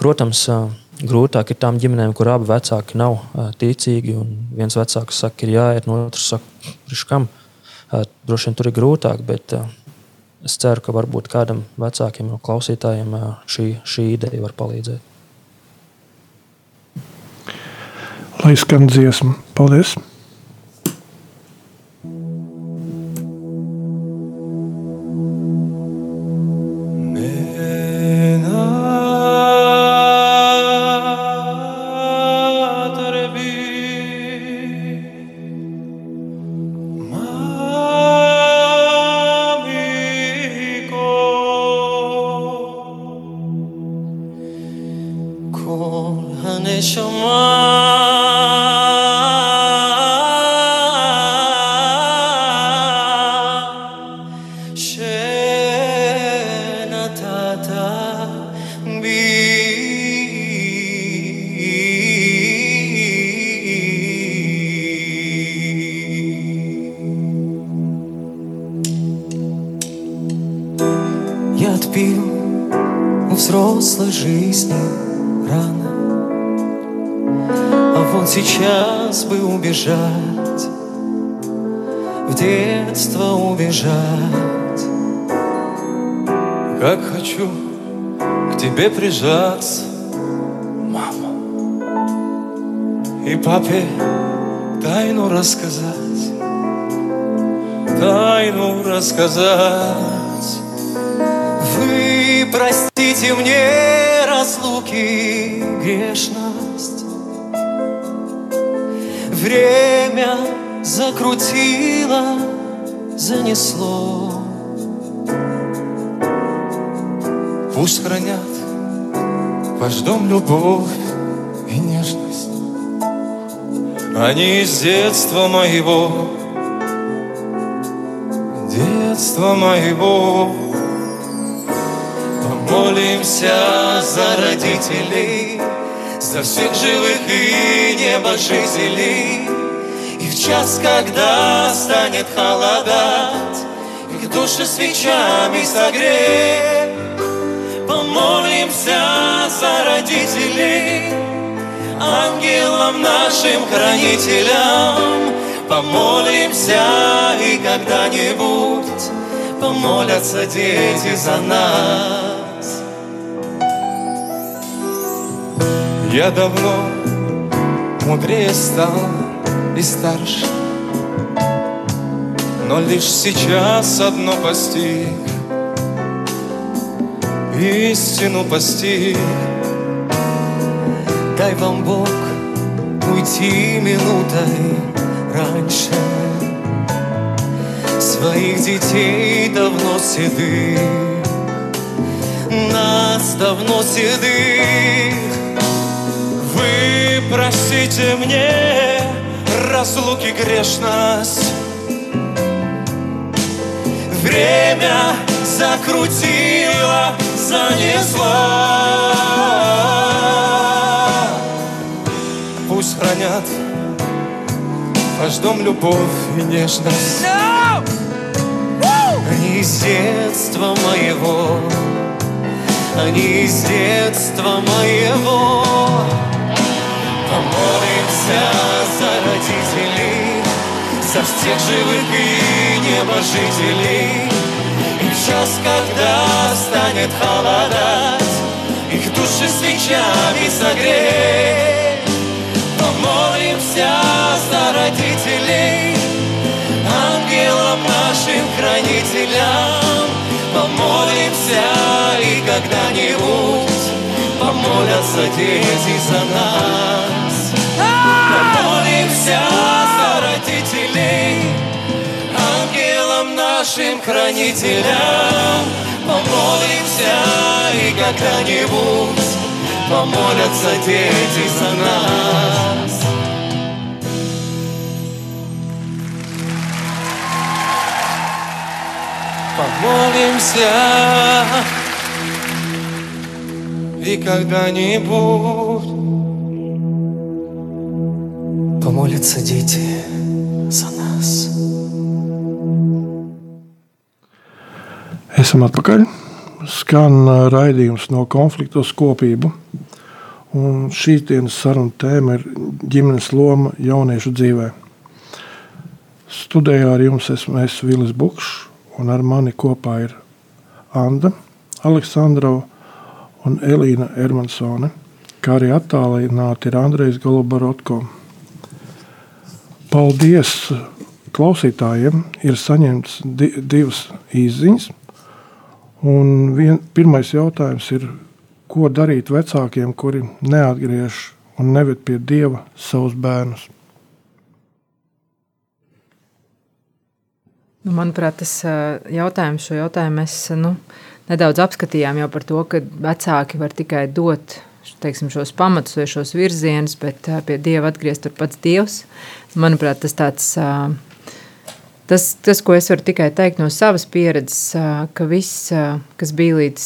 Protams, uh, grūtāk ir tām ģimenēm, kur abi vecāki nav ticīgi. Viens vecāks saka, ir jāiet, no otrs saka, kam. Droši vien tur ir grūtāk, bet es ceru, ka varbūt kādam vecākiem no klausītājiem šī, šī ideja var palīdzēt. Lai skan dziesma, paldies! Разлуки грешность Время закрутило, занесло. Пусть хранят ваш дом любовь и нежность. Они из детства моего Детства моего. Молимся за родителей, за всех живых и небожителей. И в час, когда станет холодать, их души свечами согреть. Помолимся за родителей, ангелам нашим хранителям. Помолимся и когда-нибудь помолятся дети за нас. Я давно мудрее стал и старше. Но лишь сейчас одно постиг. Истину постиг. Дай вам Бог уйти минутой раньше. Своих детей давно седых. Нас давно седых вы простите мне разлуки грешность. Время закрутило, занесло. Пусть хранят ваш дом любовь и нежность. Они из детства моего. Они из детства моего Помолимся за родителей, за всех живых и небожителей. И в час, когда станет холодать, их души свечами согреть. Помолимся за родителей, ангелам нашим хранителям. Помолимся и когда-нибудь помолятся дети за нас. Помолимся за родителей, ангелам нашим хранителям. Помолимся и когда-нибудь помолятся дети за нас. Помолимся и когда-нибудь помолятся дети за нас. Esam atpakaļ. Skan raidījums no konflikta uz kopību. Un šīs dienas saruna tēma ir ģimenes loma jauniešu dzīvē. Studijā ar jums esmu es Vilis Bukšs, un ar mani kopā ir Anna Aleksandrova un Elīna Ermansone, kā arī attālināti ir Andrejs Golobarotko. Paldies klausītājiem! Ir saņemts di divas izziņas. Un vien, pirmais jautājums ir, ko darīt vecākiem, kuri neatgriež un neved pie dieva savus bērnus? Nu, manuprāt, tas jautājums, šo jautājumu mēs nu, nedaudz apskatījām jau par to, ka vecāki var tikai dot teiksim, šos pamatus vai šos virzienus, bet pie Dieva atgriezt tur pats Dievs. Manuprāt, tas tāds. Tas, tas, ko es varu tikai teikt no savas pieredzes, ka viss, kas bija līdz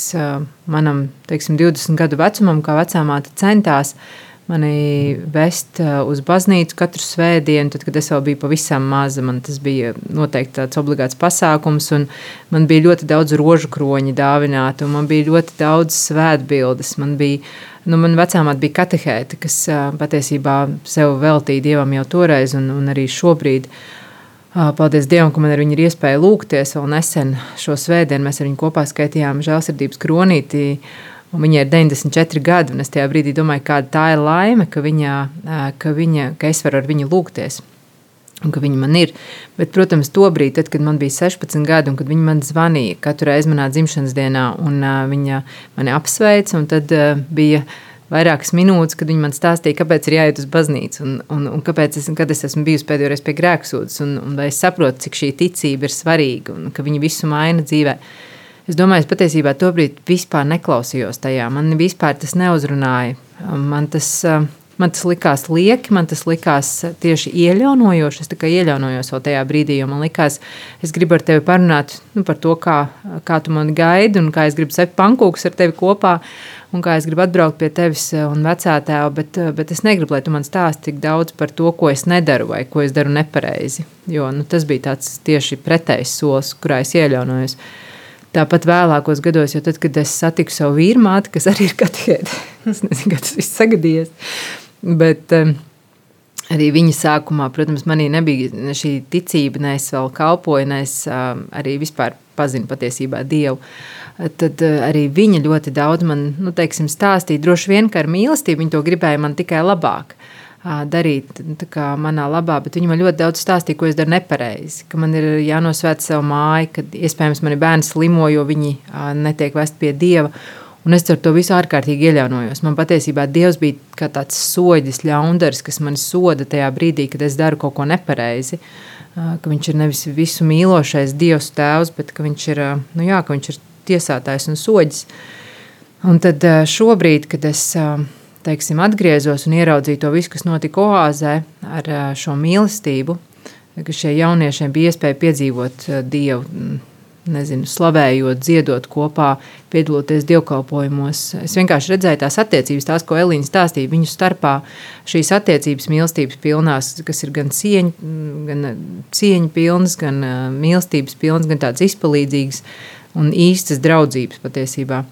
manam teiksim, 20 gadu vecumam, kā vecāmāte centās, uh, mani vest uh, uz baznīcu katru svētdienu, tad, kad es vēl biju pavisam maza. Man tas bija noteikti tāds obligāts pasākums, man bija ļoti daudz rožu kroņu dāvināti, un man bija ļoti daudz svētbildes. Man bija, nu, man vecāmāt bija katehēta, kas uh, patiesībā sev veltīja Dievam jau toreiz, un, un arī šobrīd. Uh, paldies Dievam, ka man ar viņu ir iespēja lūgties. Vēl nesen šo svētdienu mēs ar viņu kopā skaitījām žēlsirdības kronīti. Uh, Un viņai ir 94 gadi, un es tajā brīdī domāju, kāda tā ir laime, ka, viņa, ka, viņa, ka es varu ar viņu lūgties. Un ka viņa man ir. Bet, protams, to brīdi, tad, kad man bija 16 gadi, un kad viņa man zvanīja katru reizi manā dzimšanas dienā, un uh, viņa mani apsveica, un tad uh, bija vairākas minūtes, kad viņa man stāstīja, kāpēc ir jāiet uz baznīcu, un, un, un kāpēc es, es esmu bijusi pēdējo reizi pie grēksūdzes, un, un vai es saprotu, cik šī ticība ir svarīga, un ka viņa visu maina dzīvēm. Es domāju, es patiesībā tobrīd vispār neklausījos tajā. Man vispār tas neuzrunāja. Man tas, man tas likās lieki, man tas likās tieši ieļaunojoši. Es tikai ieļaunojos vēl tajā brīdī, jo man likās, es gribu ar tevi parunāt nu, par to, kā, kā tu mani gaidi un kā es gribu sept pankūkus ar tevi kopā. Un kā es gribu atbraukt pie tevis un vecātēva, bet, bet es negribu, lai tu man stāsti tik daudz par to, ko es nedaru vai ko es daru nepareizi. Jo nu, tas bija tāds tieši pretējs solis, kurā es ieļaunojos. Uh, Tāpat vēlākos gados, jo tad, kad es satiku savu vīru māti, kas arī ir katehēta, es nezinu, kā tas viss sagadījies. Bet um, arī viņa sākumā, protams, manī nebija šī ticība, ne es vēl kalpoju, ne es um, arī vispār pazinu patiesībā Dievu. Tad uh, arī viņa ļoti daudz man nu, teiksim, stāstīja. Droši vien, ka ar mīlestību viņa to gribēja man tikai labāk darīt kā, manā labā, bet viņi man ļoti daudz stāstīja, ko es daru nepareizi. Ka man ir jānosvērt savu māju, ka iespējams mani bērni slimo, jo viņi netiek vest pie dieva. Un es ar to visu ārkārtīgi iejaunojos. Man patiesībā Dievs bija kā tāds soļis, ļaundaris, kas man soda tajā brīdī, kad es daru kaut ko nepareizi. Ka viņš ir nevis visu mīlošais Dievs tēvs, bet viņš ir, nu jā, viņš ir tiesātājs un soļis. Un tad šobrīd, kad es teiksim, atgriezos un ieraudzīju to visu, kas notika oāzē ar šo mīlestību, ka šie jauniešiem bija iespēja piedzīvot Dievu, nezinu, slavējot, dziedot kopā, piedaloties dievkalpojumos. Es vienkārši redzēju tās attiecības, tās, ko Elīna stāstīja, viņu starpā šīs attiecības mīlestības pilnās, kas ir gan cieņa, gan cieņa pilnas, gan mīlestības pilnas, gan tādas izpalīdzīgas un īstas draudzības patiesībā.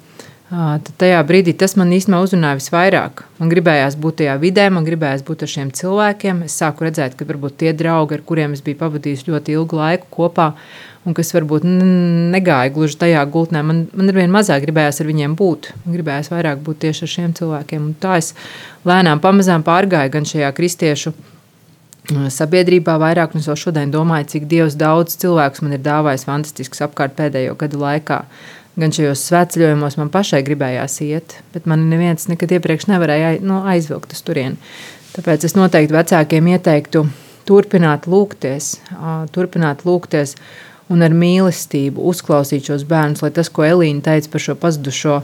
Tad tajā brīdī tas man īstenībā uzrunāja visvairāk. Man gribējās būt tajā vidē, man gribējās būt ar šiem cilvēkiem. Es sāku redzēt, ka varbūt tie draugi, ar kuriem es biju pavadījis ļoti ilgu laiku kopā, un kas varbūt negāja gluži tajā gultnē, man, man ar vien mazāk gribējās ar viņiem būt. Man gribējās vairāk būt tieši ar šiem cilvēkiem. Un tā es lēnām, pamazām pārgāju gan šajā kristiešu sabiedrībā vairāk, un es vēl šodien domāju, cik Dievs daudz cilvēkus man ir dāvājis fantastisks apkārt pēdējo gadu laikā gan šajos svētceļojumos man pašai gribējās iet, bet man neviens nekad iepriekš nevarēja nu, aizvilkt uz turieni. Tāpēc es noteikti vecākiem ieteiktu turpināt lūgties, turpināt lūgties un ar mīlestību uzklausīt šos bērnus, lai tas, ko Elīna teica par šo pazudušo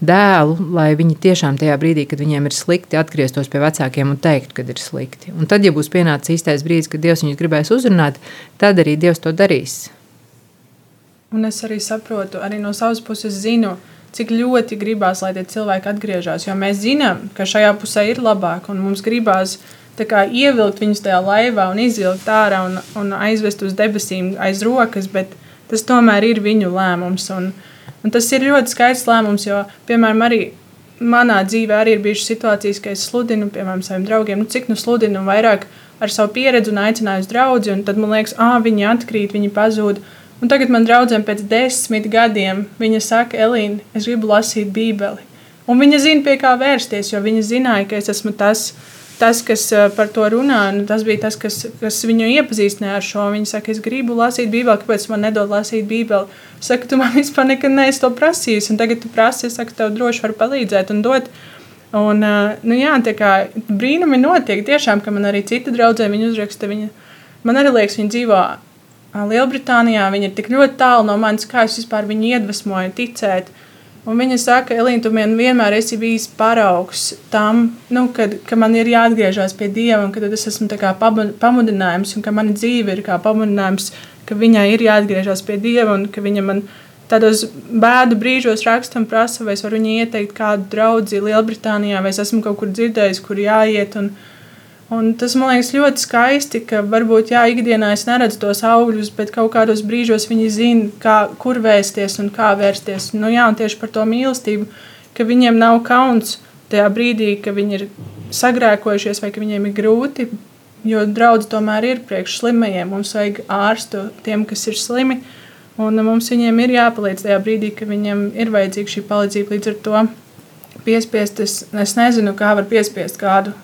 dēlu, lai viņi tiešām tajā brīdī, kad viņiem ir slikti, atgrieztos pie vecākiem un teiktu, kad ir slikti. Un tad, ja būs pienācis īstais brīdis, kad Dievs viņus gribēs uzrunāt, tad arī Dievs to darīs. Un es arī saprotu, arī no savas puses zinu, cik ļoti gribās, lai tie cilvēki atgriežas. Jo mēs zinām, ka šajā pusē ir labāk, un mums gribās kā, ievilkt viņus tajā laivā un izvilkt ārā un, un aizvest uz debesīm aiz rokas, bet tas tomēr ir viņu lēmums. Un, un tas ir ļoti skaists lēmums, jo, piemēram, arī manā dzīvē arī ir bijušas situācijas, ka es sludinu, piemēram, saviem draugiem, nu, cik nu sludinu vairāk ar savu pieredzi un aicināju uz draugu, un tad man liekas, ah, viņi atkrīt, viņi pazūd. Un tagad man draudzene pēc desmit gadiem, viņa saka, Elīna, es gribu lasīt Bībeli. Un viņa zina, pie kā vērsties, jo viņa zināja, ka es esmu tas, tas kas eh, par to runā. Tas bija tas, kas, kas viņu iepazīstināja ar šo. Viņa saka, es gribu lasīt Bībeli, kāpēc man nedod lasīt Bībeli. Saka, tu man vispār nekad neesi to prasījis, un tagad tu prasi, es saku, tev droši var palīdzēt un dot. Un, eh, nu jā, tā kā brīnumi notiek, tiešām, ka man arī cita draudzē viņa uzraksta, viņa, man arī liekas, viņa dzīvo Lielbritānijā viņi ir tik ļoti tālu no manis, kā es vispār viņu iedvesmoju ticēt. Un viņa saka, Elīna, tu vienmēr esi bijis paraugs tam, nu, kad, ka man ir jāatgriežas pie Dieva, un ka tas esmu pamudinājums, un ka mana dzīve ir kā pamudinājums, ka viņai ir jāatgriežas pie Dieva, un ka viņa man tādos bēdu brīžos raksta un prasa, vai es varu viņai ieteikt kādu draugu Lielbritānijā, vai es esmu kaut kur dzirdējis, kur jāiet. Un, Un tas man liekas ļoti skaisti, ka varbūt jā, ikdienā es neredzu tos augļus, bet kaut kādos brīžos viņi zina, kā, kur vērsties un kā vērsties. Nu, jā, un tieši par to mīlestību, ka viņiem nav kauns tajā brīdī, ka viņi ir sagrēkojušies vai ka viņiem ir grūti. Jo draudz tomēr ir priekš slimajiem. Mums vajag ārstu tiem, kas ir slimi. Un mums viņiem ir jāpalīdz tajā brīdī, kad viņiem ir vajadzīga šī palīdzība. Līdz ar to piespiest, es, es nezinu, kā var piespiest kādu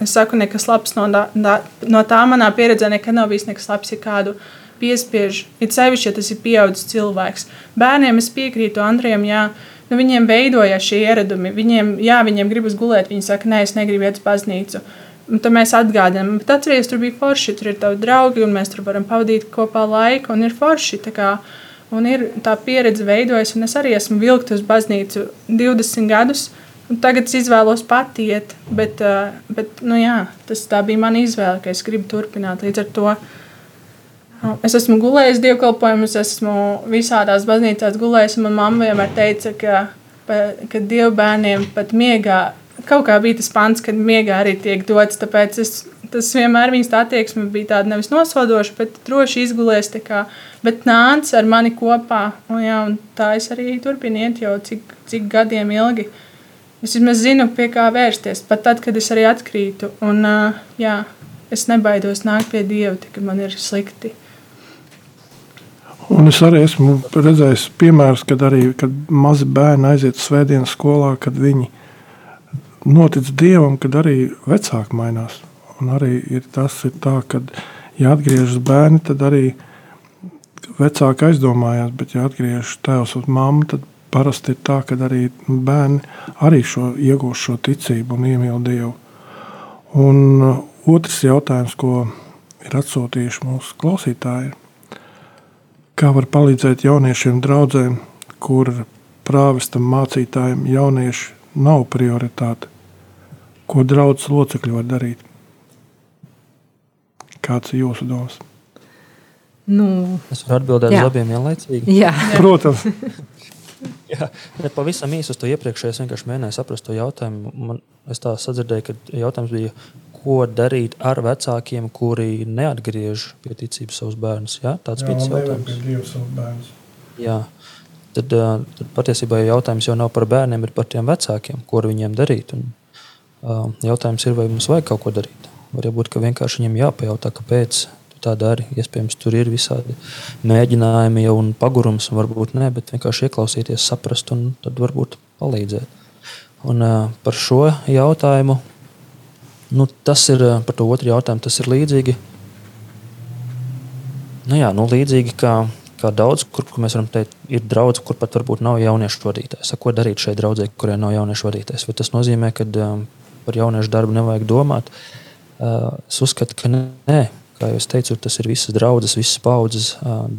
Es saku, nekas labs no, da, no tā manā pieredzē nekad nav bijis nekas labs, ja kādu piespiež. Ir sevišķi, ja tas ir pieaudzis cilvēks. Bērniem es piekrītu Andrejam, jā, nu, viņiem veidojās šie ieradumi. Viņiem, jā, viņiem gribas gulēt, viņi saka, nē, es negribu iet uz baznīcu. Un tad mēs atgādinām, bet atcerieties, tur bija forši, tur ir tavi draugi, un mēs tur varam pavadīt kopā laiku, un ir forši. Kā, un ir tā pieredze veidojas, un es arī esmu vilkt uz baznīcu 20 gadus. Un tagad es izvēlos pati iet, bet, eh, bet nu, jā, tas bija mana izvēle, ka es gribu turpināt. Līdz ar to nu, es esmu gulējis dievkalpojumus, esmu visādās baznīcās gulējis. Manā mamma vienmēr teica, ka, ka dievbērniem pat miegā kaut kā bija tas pants, kad miegā arī tiek dots. Tāpēc es, tas vienmēr viņas attieksme bija tāda nevis nosodoša, bet droši izgulējis. Kā, bet nāca ar mani kopā. Un, jā, un tā es arī turpinu iet jau cik, cik gadiem ilgi. Es vismaz zinu, pie kā vērsties, pat tad, kad es arī atkrītu. Un, uh, jā, es nebaidos nākt pie Dieva, kad man ir slikti. Un es arī esmu redzējis piemērus, kad arī kad mazi bērni aiziet uz svētdienas skolā, kad viņi notic Dievam, kad arī vecāki mainās. Un arī ir tas, ir tā, kad ja atgriežas bērni, tad arī vecāki aizdomājās, bet ja atgriežas tēvs un mamma, tad parasti ir tā, ka arī bērni arī šo, iegūst šo ticību un iemīl Dievu. Un uh, otrs jautājums, ko ir atsūtījuši mūsu klausītāji, kā var palīdzēt jauniešiem draugiem, kur prāvestam mācītājiem jaunieši nav prioritāte. Ko draugs locekļi var darīt? Kāds ir jūsu domas? Nu, es varu atbildēt uz abiem vienlaicīgi. Jā, protams. Pavisam īsi uz to iepriekšēju es vienkārši mēģināju saprast to jautājumu. Man, es tā sadzirdēju, ka jautājums bija, ko darīt ar vecākiem, kuri neatgriež pie ticības savus bērnus. Jā, tāds bija tas jautājums. Jā. Tad, tad patiesībā jautājums jau nav par bērniem, bet par tiem vecākiem, ko ar viņiem darīt. Un, jautājums ir, vai mums vajag kaut ko darīt. Varbūt vienkārši viņiem jāpajautā, kāpēc tā dara. Iespējams, tur ir visādi mēģinājumi, jau un pagurums, varbūt ne, bet vienkārši ieklausīties, saprast un tad varbūt palīdzēt. Un, par šo jautājumu, nu, tas ir par to otru jautājumu, tas ir līdzīgi. Nu, jā, nu, līdzīgi kā, kā daudz, kur, kur mēs varam teikt, ir draugs, kur pat varbūt nav jauniešu vadītājs. Ko darīt šai draudzē, kurai nav jauniešu vadītājs? Vai tas nozīmē, ka um, par jauniešu darbu nevajag domāt? Uh, es uzskatu, ka nē, Kā jau teicu, tas ir visas draudzes, visas paudzes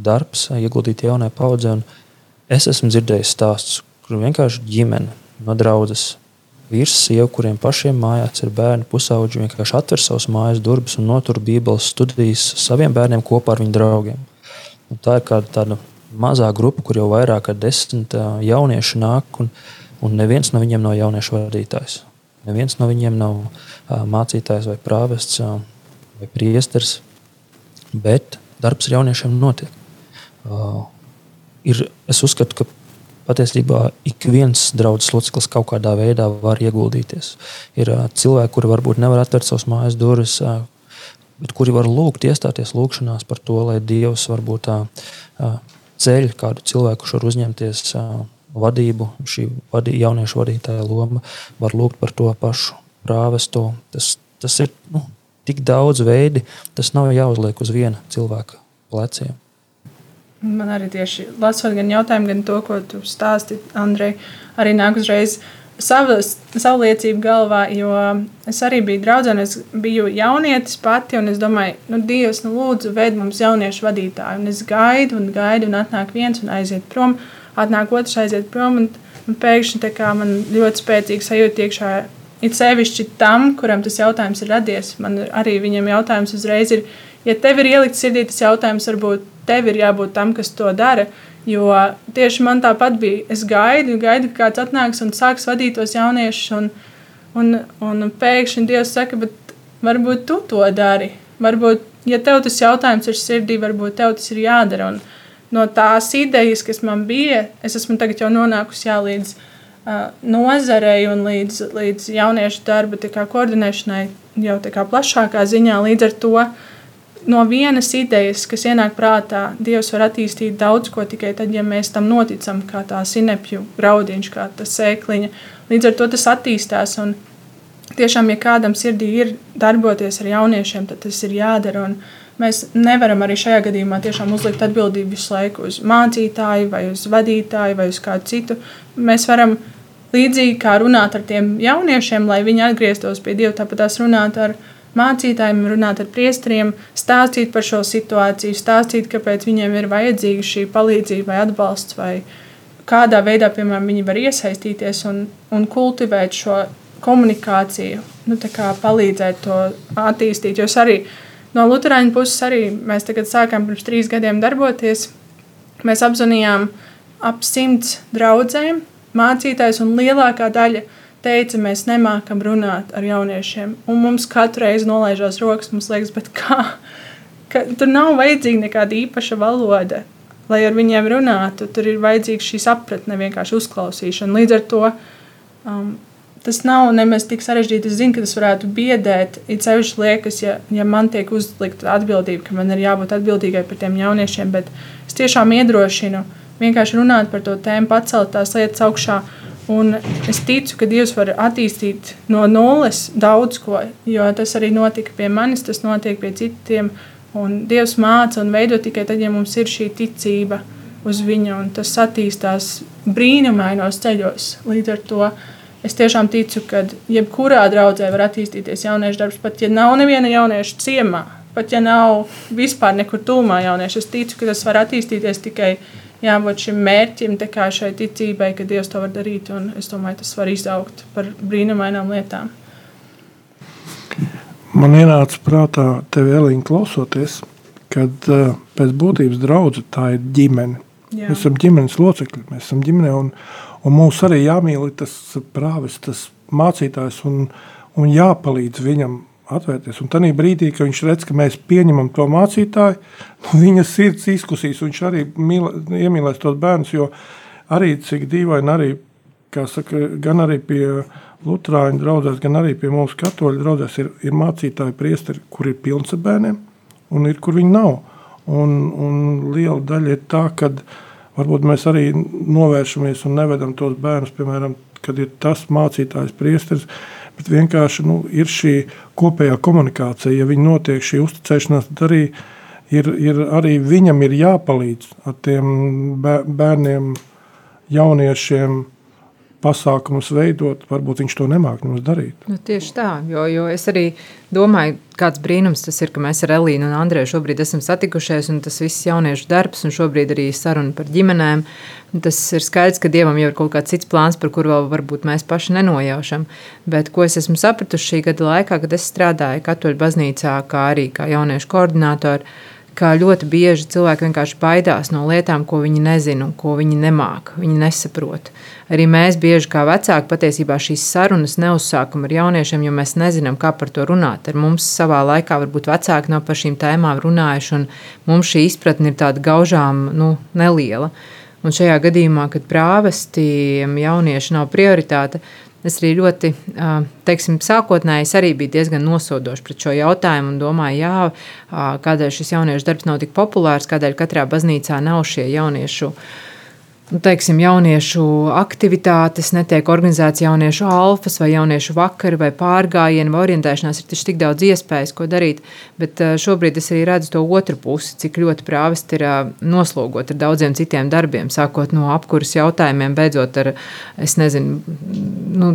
darbs, ieguldīt jaunai paudzei. Es esmu dzirdējis stāstus, kur vienkārši ģimene no draudzes vīrs, sieva, kuriem pašiem mājās ir bērni, pusauģi, vienkārši atver savus mājas durvis un notur Bībeles studijas saviem bērniem kopā ar viņu draugiem. Un tā ir kāda tāda mazā grupa, kur jau vairāk kā desmit jaunieši nāk, un, un neviens no viņiem nav jauniešu vadītājs. Neviens no viņiem nav mācītājs vai prāvests vai priesteris bet darbs ar jauniešiem notiek. Uh, ir, es uzskatu, ka patiesībā ik viens draugs loceklis kaut kādā veidā var ieguldīties. Ir uh, cilvēki, kuri varbūt nevar atvērt savus mājas durvis, uh, bet kuri var lūgt, iestāties lūgšanās par to, lai Dievs varbūt tā uh, ceļ kādu cilvēku, kurš var uzņemties uh, vadību, šī vadī, jauniešu vadītāja loma, var lūgt par to pašu prāvestu. Tas, tas ir nu, tik daudz veidi, tas nav jāuzliek uz viena cilvēka pleciem. Man arī tieši lasot gan jautājumu, gan to, ko tu stāsti, Andrej, arī nāk uzreiz liecību galvā, jo es arī biju draudzene, es biju jaunietis pati, un es domāju, nu, Dievs, nu, lūdzu, veid mums jauniešu vadītāju, un es gaidu un gaidu, un atnāk viens un aiziet prom, atnāk otrs aiziet prom, un, un pēkšņi tā kā man ļoti spēcīgi sajūta iekšā, it sevišķi tam, kuram tas jautājums ir radies, man arī viņam jautājums uzreiz ir, ja tev ir ielikt sirdī tas jautājums, varbūt tev ir jābūt tam, kas to dara, Jo tieši man tāpat bija. Es gaidu, gaidu, ka kāds atnāks un sāks vadīt tos jauniešus. Un, un, un pēkšņi Dievs saka, bet varbūt tu to dari. Varbūt, ja tev tas jautājums ir sirdī, varbūt tev tas ir jādara. Un no tās idejas, kas man bija, es esmu tagad jau nonākusi jā, līdz uh, nozarei un līdz, līdz jauniešu darba koordinēšanai jau kā plašākā ziņā. Līdz ar to uh, no vienas idejas, kas ienāk prātā, Dievs var attīstīt daudz ko tikai tad, ja mēs tam noticam, kā tā sinepju graudiņš, kā tā sēkliņa. Līdz ar to tas attīstās. Un tiešām, ja kādam sirdī ir darboties ar jauniešiem, tad tas ir jādara. Un mēs nevaram arī šajā gadījumā tiešām uzlikt atbildību visu laiku uz mācītāju, vai uz vadītāju, vai uz kādu citu. Mēs varam līdzīgi kā runāt ar tiem jauniešiem, lai viņi atgrieztos pie Dieva, tāpat tās runāt ar mācītājiem, runāt ar priesteriem, stāstīt par šo situāciju, stāstīt, kāpēc viņiem ir vajadzīga šī palīdzība vai atbalsts, vai kādā veidā, piemēram, viņi var iesaistīties un, un kultivēt šo komunikāciju, nu, palīdzēt to attīstīt. Jo arī no Lutāņu puses arī mēs tagad sākām pirms trīs gadiem darboties. Mēs apzvanījām ap simts draugiem, mācītājs un lielākā daļa teica, mēs nemākam runāt ar jauniešiem. Un mums katru reizi nolaižās rokas, mums liekas, bet kā? Ka, tur nav vajadzīga nekāda īpaša valoda, lai ar viņiem runātu. Tur ir vajadzīga šī sapratne, vienkārši uzklausīšana. Līdz ar to um, tas nav nemaz tik sarežģīti. Es zinu, ka tas varētu biedēt. It sevišķi liekas, ja, ja man tiek uzlikta atbildība, ka man ir jābūt atbildīgai par tiem jauniešiem, bet es tiešām iedrošinu vienkārši runāt par to tēmu, pacelt tās lietas augšā Un es ticu, ka Dievs var attīstīt no nulles daudz ko, jo tas arī notika pie manis, tas notiek pie citiem. Un Dievs māca un veido tikai tad, ja mums ir šī ticība uz viņu, un tas attīstās brīnumainos ceļos. Līdz ar to es tiešām ticu, ka jebkurā draudzē var attīstīties jauniešu darbs, pat ja nav neviena jaunieša ciemā, pat ja nav vispār nekur tūmā jaunieši. Es ticu, ka tas var attīstīties tikai jābūt šim mērķim, šai ticībai, ka Dievs to var darīt. Es domāju, tas var izaugt par brīnumainām lietām. Man ienāca prātā, tev Elīna, klausoties, kad uh, pēc būtības draudzene tā ir ģimene. Jā. Mēs esam ģimenes locekļi, mēs esam ģimene, un, un mums arī jāmīl tas prāvis, tas mācītājs, un, un jāpalīdz viņam atvērties. Un tajā brīdī, kad viņš redz, ka mēs pieņemam to mācītāju, nu, viņa sirds izkusīs, viņš arī mīl, iemīlēs tos bērnus. Jo arī cik dīvaini, arī, saka, gan arī pie Lutāņu draugiem, gan arī pie mūsu katoļu draugiem ir, ir mācītāji, priesteri, kur ir pilns ar bērniem, un ir kur viņi nav. Un, un liela daļa ir tā, ka varbūt mēs arī novēršamies un nevedam tos bērnus, piemēram, kad ir tas mācītājs, priesteris bet vienkārši nu, ir šī kopējā komunikācija. Ja viņi notiek šī uzticēšanās, tad arī, ir, ir, arī viņam ir jāpalīdz ar tiem bērniem, jauniešiem pasākumus veidot, varbūt viņš to nemāk mums darīt. Nu, tieši tā, jo, jo es arī domāju, kāds brīnums tas ir, ka mēs ar Elīnu un Andrēju šobrīd esam satikušies, un tas viss jauniešu darbs, un šobrīd arī saruna par ģimenēm. Tas ir skaidrs, ka Dievam jau ir kaut kāds cits plāns, par kuru vēl varbūt mēs paši nenojaušam. Bet ko es esmu sapratuši šī gada laikā, kad es strādāju Katoļu baznīcā, kā arī kā jauniešu koordinātori, ka ļoti bieži cilvēki vienkārši baidās no lietām, ko viņi nezina, ko viņi nemāk, viņi nesaprot. Arī mēs bieži kā vecāki patiesībā šīs sarunas neuzsākam ar jauniešiem, jo mēs nezinām, kā par to runāt. Ar mums savā laikā varbūt vecāki nav par šīm tēmām runājuši, un mums šī izpratne ir tāda gaužām nu, neliela. Un šajā gadījumā, kad prāvestiem jaunieši nav prioritāte, Es arī ļoti, teiksim, sākotnēji es arī biju diezgan nosodošs pret šo jautājumu un domāju, jā, kādēļ šis jauniešu darbs nav tik populārs, kādēļ katrā baznīcā nav šie jauniešu nu, teiksim, jauniešu aktivitātes, netiek organizētas jauniešu alfas vai jauniešu vakari vai pārgājieni vai orientēšanās. Ir tik daudz iespējas, ko darīt. Bet eh, šobrīd es arī redzu to otru pusi, cik ļoti prāvest ir eh, noslogot ar daudziem citiem darbiem, sākot no apkuras jautājumiem, beidzot ar, nezinu, nu,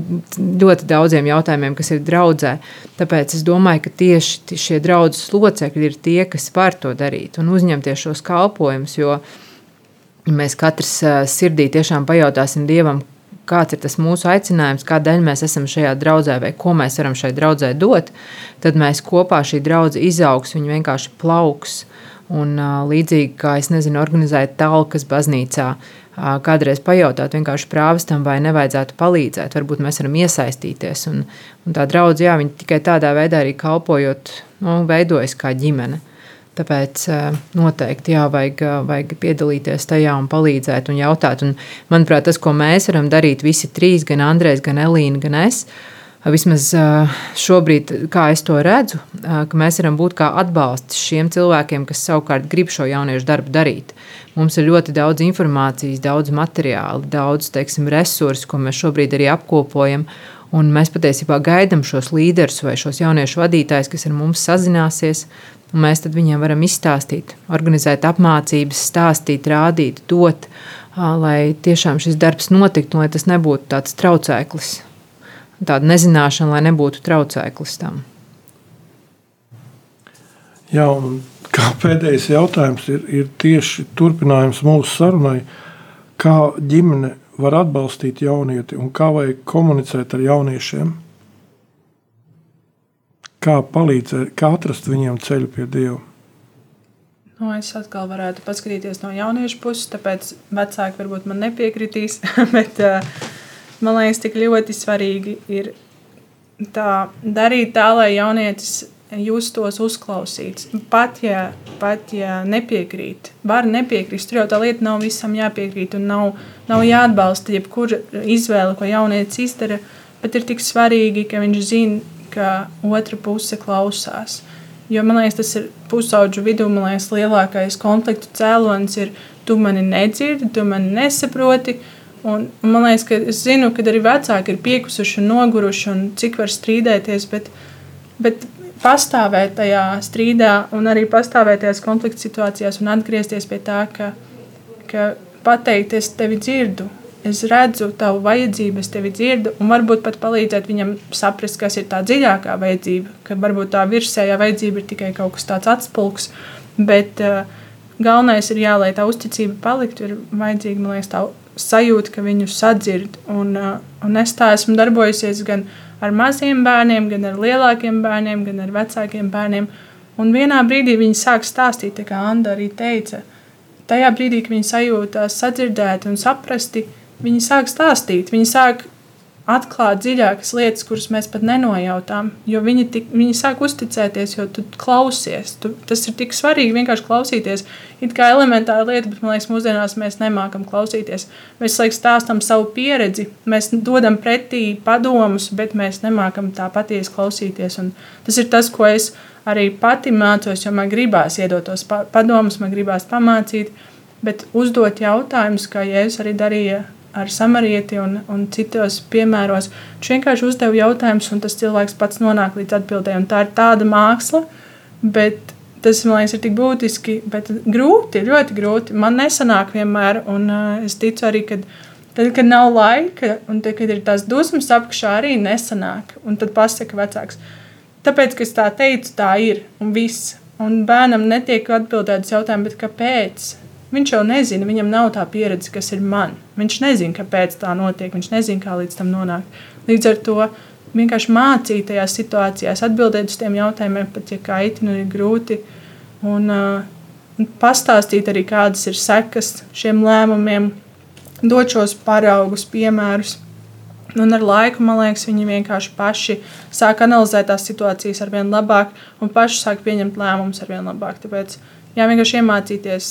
ļoti daudziem jautājumiem, kas ir draudzē. Tāpēc es domāju, ka tieši šie draudzes locekļi ir tie, kas var to darīt un uzņemties šos kalpojumus, jo mēs katrs sirdī tiešām pajautāsim Dievam, kāds ir tas mūsu aicinājums, kādēļ mēs esam šajā draudzē, vai ko mēs varam šai draudzē dot, tad mēs kopā šī draudzene izaugs, viņa vienkārši plauks. Un, līdzīgi kā es nezinu, organizēt talkas baznīcā, kādreiz pajautāt vienkārši prāvestam, vai nevajadzētu palīdzēt, varbūt mēs varam iesaistīties. Un, un tā draudzene, jā, viņa tikai tādā veidā arī kalpojot, nu, veidojas kā ģimene. Tāpēc noteikti jā, vajag, vajag piedalīties tajā un palīdzēt un jautāt. Un, manuprāt, tas, ko mēs varam darīt, visi trīs, gan Andrēs, gan Elīna, gan es, vismaz šobrīd, kā es to redzu, ka mēs varam būt kā atbalsts šiem cilvēkiem, kas savukārt grib šo jauniešu darbu darīt. Mums ir ļoti daudz informācijas, daudz materiālu, daudz teiksim, resursu, ko mēs šobrīd arī apkopojam. Un mēs patiesībā gaidām šos līderus vai šos jauniešu vadītājus, kas ar mums sazināsies, Un mēs viņiem varam izstāstīt, organizēt apmācības, stāstīt, rādīt, dot, lai tiešām šis darbs notiktu, lai tas nebūtu tāds traucēklis. Tāda nezināšana, lai nebūtu traucēklis tam. Jā, un kā pēdējais jautājums ir, ir tieši turpinājums mūsu sarunai, kā ģimene var atbalstīt jaunieti un kā vajag komunicēt ar jauniešiem – kā palīdzēt, kā atrast viņiem ceļu pie Dieva? Nu, es atkal varētu paskatīties no jauniešu puses, tāpēc vecāki varbūt man nepiekritīs. Bet uh, man liekas, tik ļoti svarīgi ir tā, darīt tā, lai jaunietis justos uzklausīts. Pat ja, pat ja nepiekrīt, var nepiekrist. Tur jau tā lieta nav visam jāpiekrīt un nav, nav jāatbalsta jebkura izvēle, ko jaunietis izdara. Bet ir tik svarīgi, ka viņš zina, ka otra puse klausās. Jo man liekas, tas ir pusauģu vidū, man liekas, lielākais konfliktu cēlonis ir, tu mani nedzirdi, tu mani nesaproti. Un, un man liekas, ka es zinu, ka arī vecāki ir piekusuši un noguruši un cik var strīdēties, bet, bet pastāvēt tajā strīdā un arī pastāvēt tajās konflikta situācijās un atgriezties pie tā, ka, ka pateikt, es tevi dzirdu, es redzu tavu vajadzību, es tevi dzirdu, un varbūt pat palīdzēt viņam saprast, kas ir tā dziļākā vajadzība. Ka varbūt tā virsējā vajadzība ir tikai kaut kas tāds atspulgs, bet uh, galvenais ir jā, lai tā uzticība paliktu, ir vajadzīga, man liekas, tā sajūta, ka viņu sadzird. Un, uh, un es tā esmu darbojusies gan ar maziem bērniem, gan ar lielākiem bērniem, gan ar vecākiem bērniem. Un vienā brīdī viņi sāk stāstīt, kā Anna arī teica, tajā brīdī, kad viņi sajūtās sadzirdēti un saprasti, viņi sāk stāstīt, viņi sāk atklāt dziļākas lietas, kuras mēs pat nenojautām. Jo viņi, tik, viņi sāk uzticēties, jo tu klausies. Tu, tas ir tik svarīgi vienkārši klausīties. It kā elementāra lieta, bet man liekas, mūsdienās mēs nemākam klausīties. Mēs laikam stāstām savu pieredzi, mēs dodam pretī padomus, bet mēs nemākam tā patiesi klausīties. Un tas ir tas, ko es arī pati mācos, jo man gribās iedot tos padomus, man gribās pamācīt. Bet uzdot jautājumus, kā Jēzus arī darīja ar samarieti un, un citos piemēros. Viņš vienkārši uzdeva jautājumus, un tas cilvēks pats nonāk līdz atbildēji. Tā ir tāda māksla, bet tas man liekas, ir tik būtiski, bet grūti, ļoti grūti. Man nesanāk vienmēr, un uh, es ticu arī, ka tad, kad nav laika, un tad, kad ir tās dusmas apakšā, arī nesanāk. Un tad pasaka vecāks. Tāpēc, ka es tā teicu, tā ir, un viss. Un bērnam netiek atbildēts jautājums, kāpēc? Viņš jau nezina, viņam nav tā pieredze, kas ir man. Viņš nezina, kāpēc tā notiek, viņš nezina, kā līdz tam nonākt. Līdz ar to vienkārši mācīt tajās situācijās, atbildēt uz tiem jautājumiem, pat ja kaitina un ir grūti. Un, uh, pastāstīt arī, kādas ir sekas šiem lēmumiem, dot šos paraugus, piemērus. Un ar laiku, man liekas, viņi vienkārši paši sāk analizēt tās situācijas ar vien labāk un paši sāk pieņemt lēmumus ar vien labāk. Tāpēc jā, vienkārši iemācīties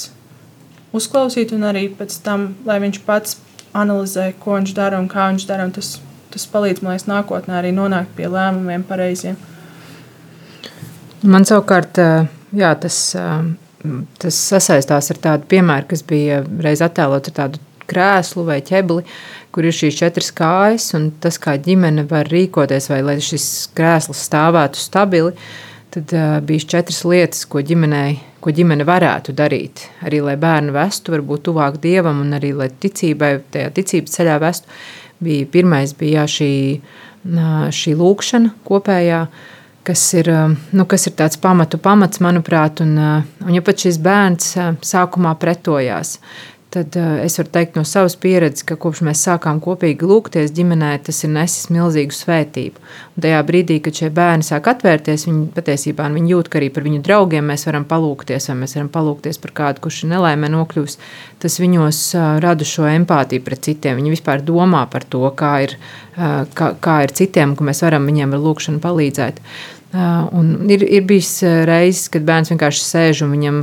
uzklausīt, un arī pēc tam, lai viņš pats analizē, ko viņš dara un kā viņš dara. Tas, tas palīdz man liekas, nākotnē arī nonākt pie lēmumiem pareiziem. Man savukārt, jā, tas, tas sasaistās ar tādu piemēru, kas bija reiz attēlots ar tādu krēslu vai ķebli, kur ir šīs četras kājas, un tas, kā ģimene var rīkoties, vai lai šis krēsls stāvētu stabili, tad uh, bija četras lietas, ko, ģimenei, ko ģimene varētu darīt. Arī lai bērnu vestu, varbūt tuvāk dievam, un arī lai ticībai, tajā ticības ceļā vestu. Bija, pirmais bija jā, šī, šī lūkšana kopējā, kas ir, nu, kas ir tāds pamatu pamats, manuprāt, un, un ja pat šis bērns sākumā pretojās, tad uh, es varu teikt no savas pieredzes, ka kopš mēs sākām kopīgi lūgties ģimenē, tas ir nesis milzīgu svētību. Un tajā brīdī, kad šie bērni sāk atvērties, viņi patiesībā viņi jūt, ka arī par viņu draugiem mēs varam palūkties, vai mēs varam palūkties par kādu, kurš ir nelaimē nokļūst. Tas viņos uh, rada šo empātiju pret citiem. Viņi vispār domā par to, kā ir, uh, kā, kā ir citiem, ka mēs varam viņiem ar lūkšanu palīdzēt. Un ir, ir bijis reizes, kad bērns vienkārši sēž un viņam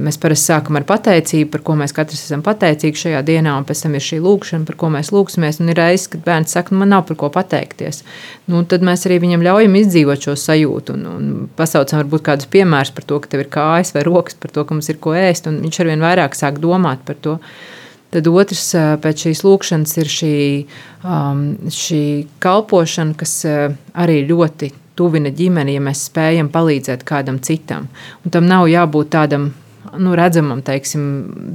mēs parasti sākam ar pateicību, par ko mēs katrs esam pateicīgi šajā dienā, un pēc tam ir šī lūkšana, par ko mēs lūksimies. Un ir reizes, kad bērns saka, nu, man nav par ko pateikties. Nu, tad mēs arī viņam ļaujam izdzīvot šo sajūtu un, un pasaucam varbūt kādus piemērus par to, ka tev ir kājas vai rokas, par to, ka mums ir ko ēst, un viņš arvien vairāk sāk domāt par to. Tad otrs pēc šīs lūkšanas ir šī, um, šī kalpošana, kas arī ļoti tuvina ģimeni, ja mēs spējam palīdzēt kādam citam. Un tam nav jābūt tādam nu, redzamam, teiksim,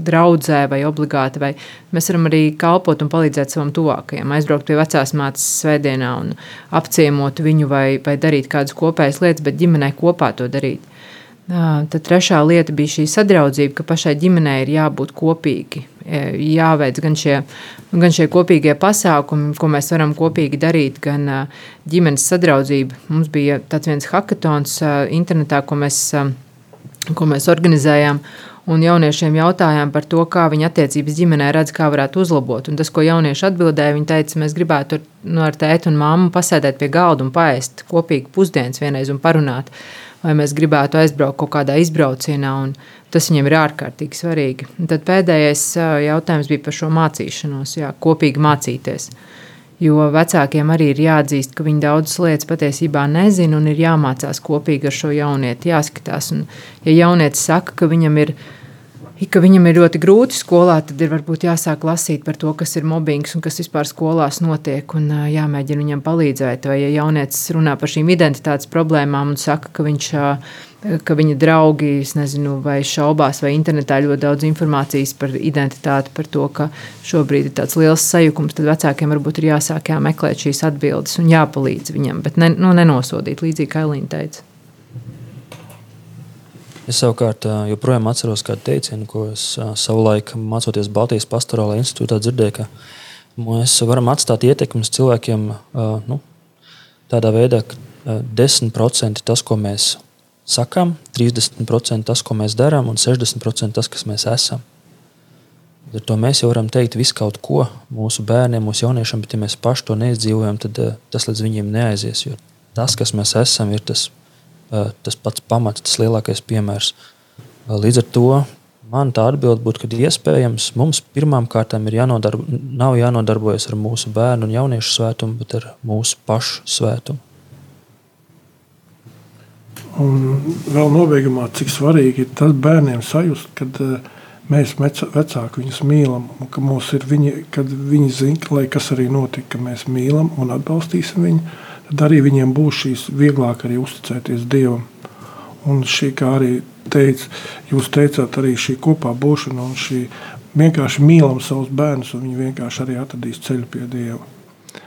draudzē vai obligāti. Vai mēs varam arī kalpot un palīdzēt savam tuvākajam, aizbraukt pie vecās mātes svētdienā un apciemot viņu vai, vai darīt kādas kopējas lietas, bet ģimenei kopā to darīt. Tad trešā lieta bija šī sadraudzība, ka pašai ģimenei ir jābūt kopīgi. Jāveic gan šie, gan šie kopīgie pasākumi, ko mēs varam kopīgi darīt, gan ģimenes sadraudzība. Mums bija tāds viens hackathons internetā, ko mēs, ko mēs organizējām. Un jauniešiem jautājām par to, kā viņa attiecības ģimenē redz, kā varētu uzlabot. Un tas, ko jaunieši atbildēja, viņi teica, mēs gribētu ar, nu, ar tēti un māmu pasēdēt pie galda un paēst kopīgi pusdienas vienreiz un parunāt. Uh, vai mēs gribētu aizbraukt kaut kādā izbraucienā. Tas viņiem ir ārkārtīgi svarīgi. Un tad pēdējais jautājums bija par šo mācīšanos, jā, kopīgi mācīties. Jo vecākiem arī ir jāatzīst, ka viņi daudzas lietas patiesībā nezina un ir jāmācās kopīgi ar šo jaunieti, jāskatās. Un, ja jaunietis saka, ka viņam ir ielikās, ka viņam ir ļoti grūti skolā, tad ir varbūt jāsāk lasīt par to, kas ir mobbings un kas vispār skolās notiek, un jāmēģina viņam palīdzēt. Vai ja jaunietis runā par šīm identitātes problēmām un saka, ka viņš ka viņa draugi, nezinu, vai šaubās, vai internetā ļoti daudz informācijas par identitāti, par to, ka šobrīd ir tāds liels sajukums, tad vecākiem varbūt ir jāsāk jāmeklēt šīs atbildes un jāpalīdz viņam, bet ne, nu, nenosodīt, līdzīgi kā Elīna teica. Es savukārt joprojām atceros kādu teicienu, ko es savulaik mācoties Baltijas pastorālajā institūtā dzirdēju, ka mēs varam atstāt ietekmes cilvēkiem nu, tādā veidā, ka 10% tas, ko mēs sakām, 30% tas, ko mēs darām, un 60% tas, kas mēs esam. Ar to mēs jau varam teikt visu kaut ko mūsu bērniem, mūsu jauniešiem, bet ja mēs paši to neizdzīvojam, tad tas līdz viņiem neaizies. Jo tas, kas mēs esam, ir tas tas pats pamats, tas lielākais piemērs. Līdz ar to man tā atbilde būtu, ka iespējams mums pirmām kārtām ir jānodarbo, nav jānodarbojas ar mūsu bērnu un jauniešu svētumu, bet ar mūsu pašu svētumu. Un vēl nobeigumā, cik svarīgi ir tas bērniem sajust, kad mēs vecāki viņus mīlam, un ka, viņi, kad viņi zina, lai kas arī notika, ka mēs mīlam un atbalstīsim viņu tad arī viņiem būs šīs vieglāk arī uzticēties Dievam. Un šī, kā arī teica, jūs teicāt, arī šī kopā būšana un šī vienkārši mīlam savus bērnus, un viņi vienkārši arī atradīs ceļu pie Dieva.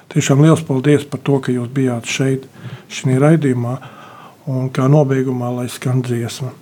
Tiešām liels paldies par to, ka jūs bijāt šeit, šajā raidījumā, un kā nobeigumā, lai skan dziesma.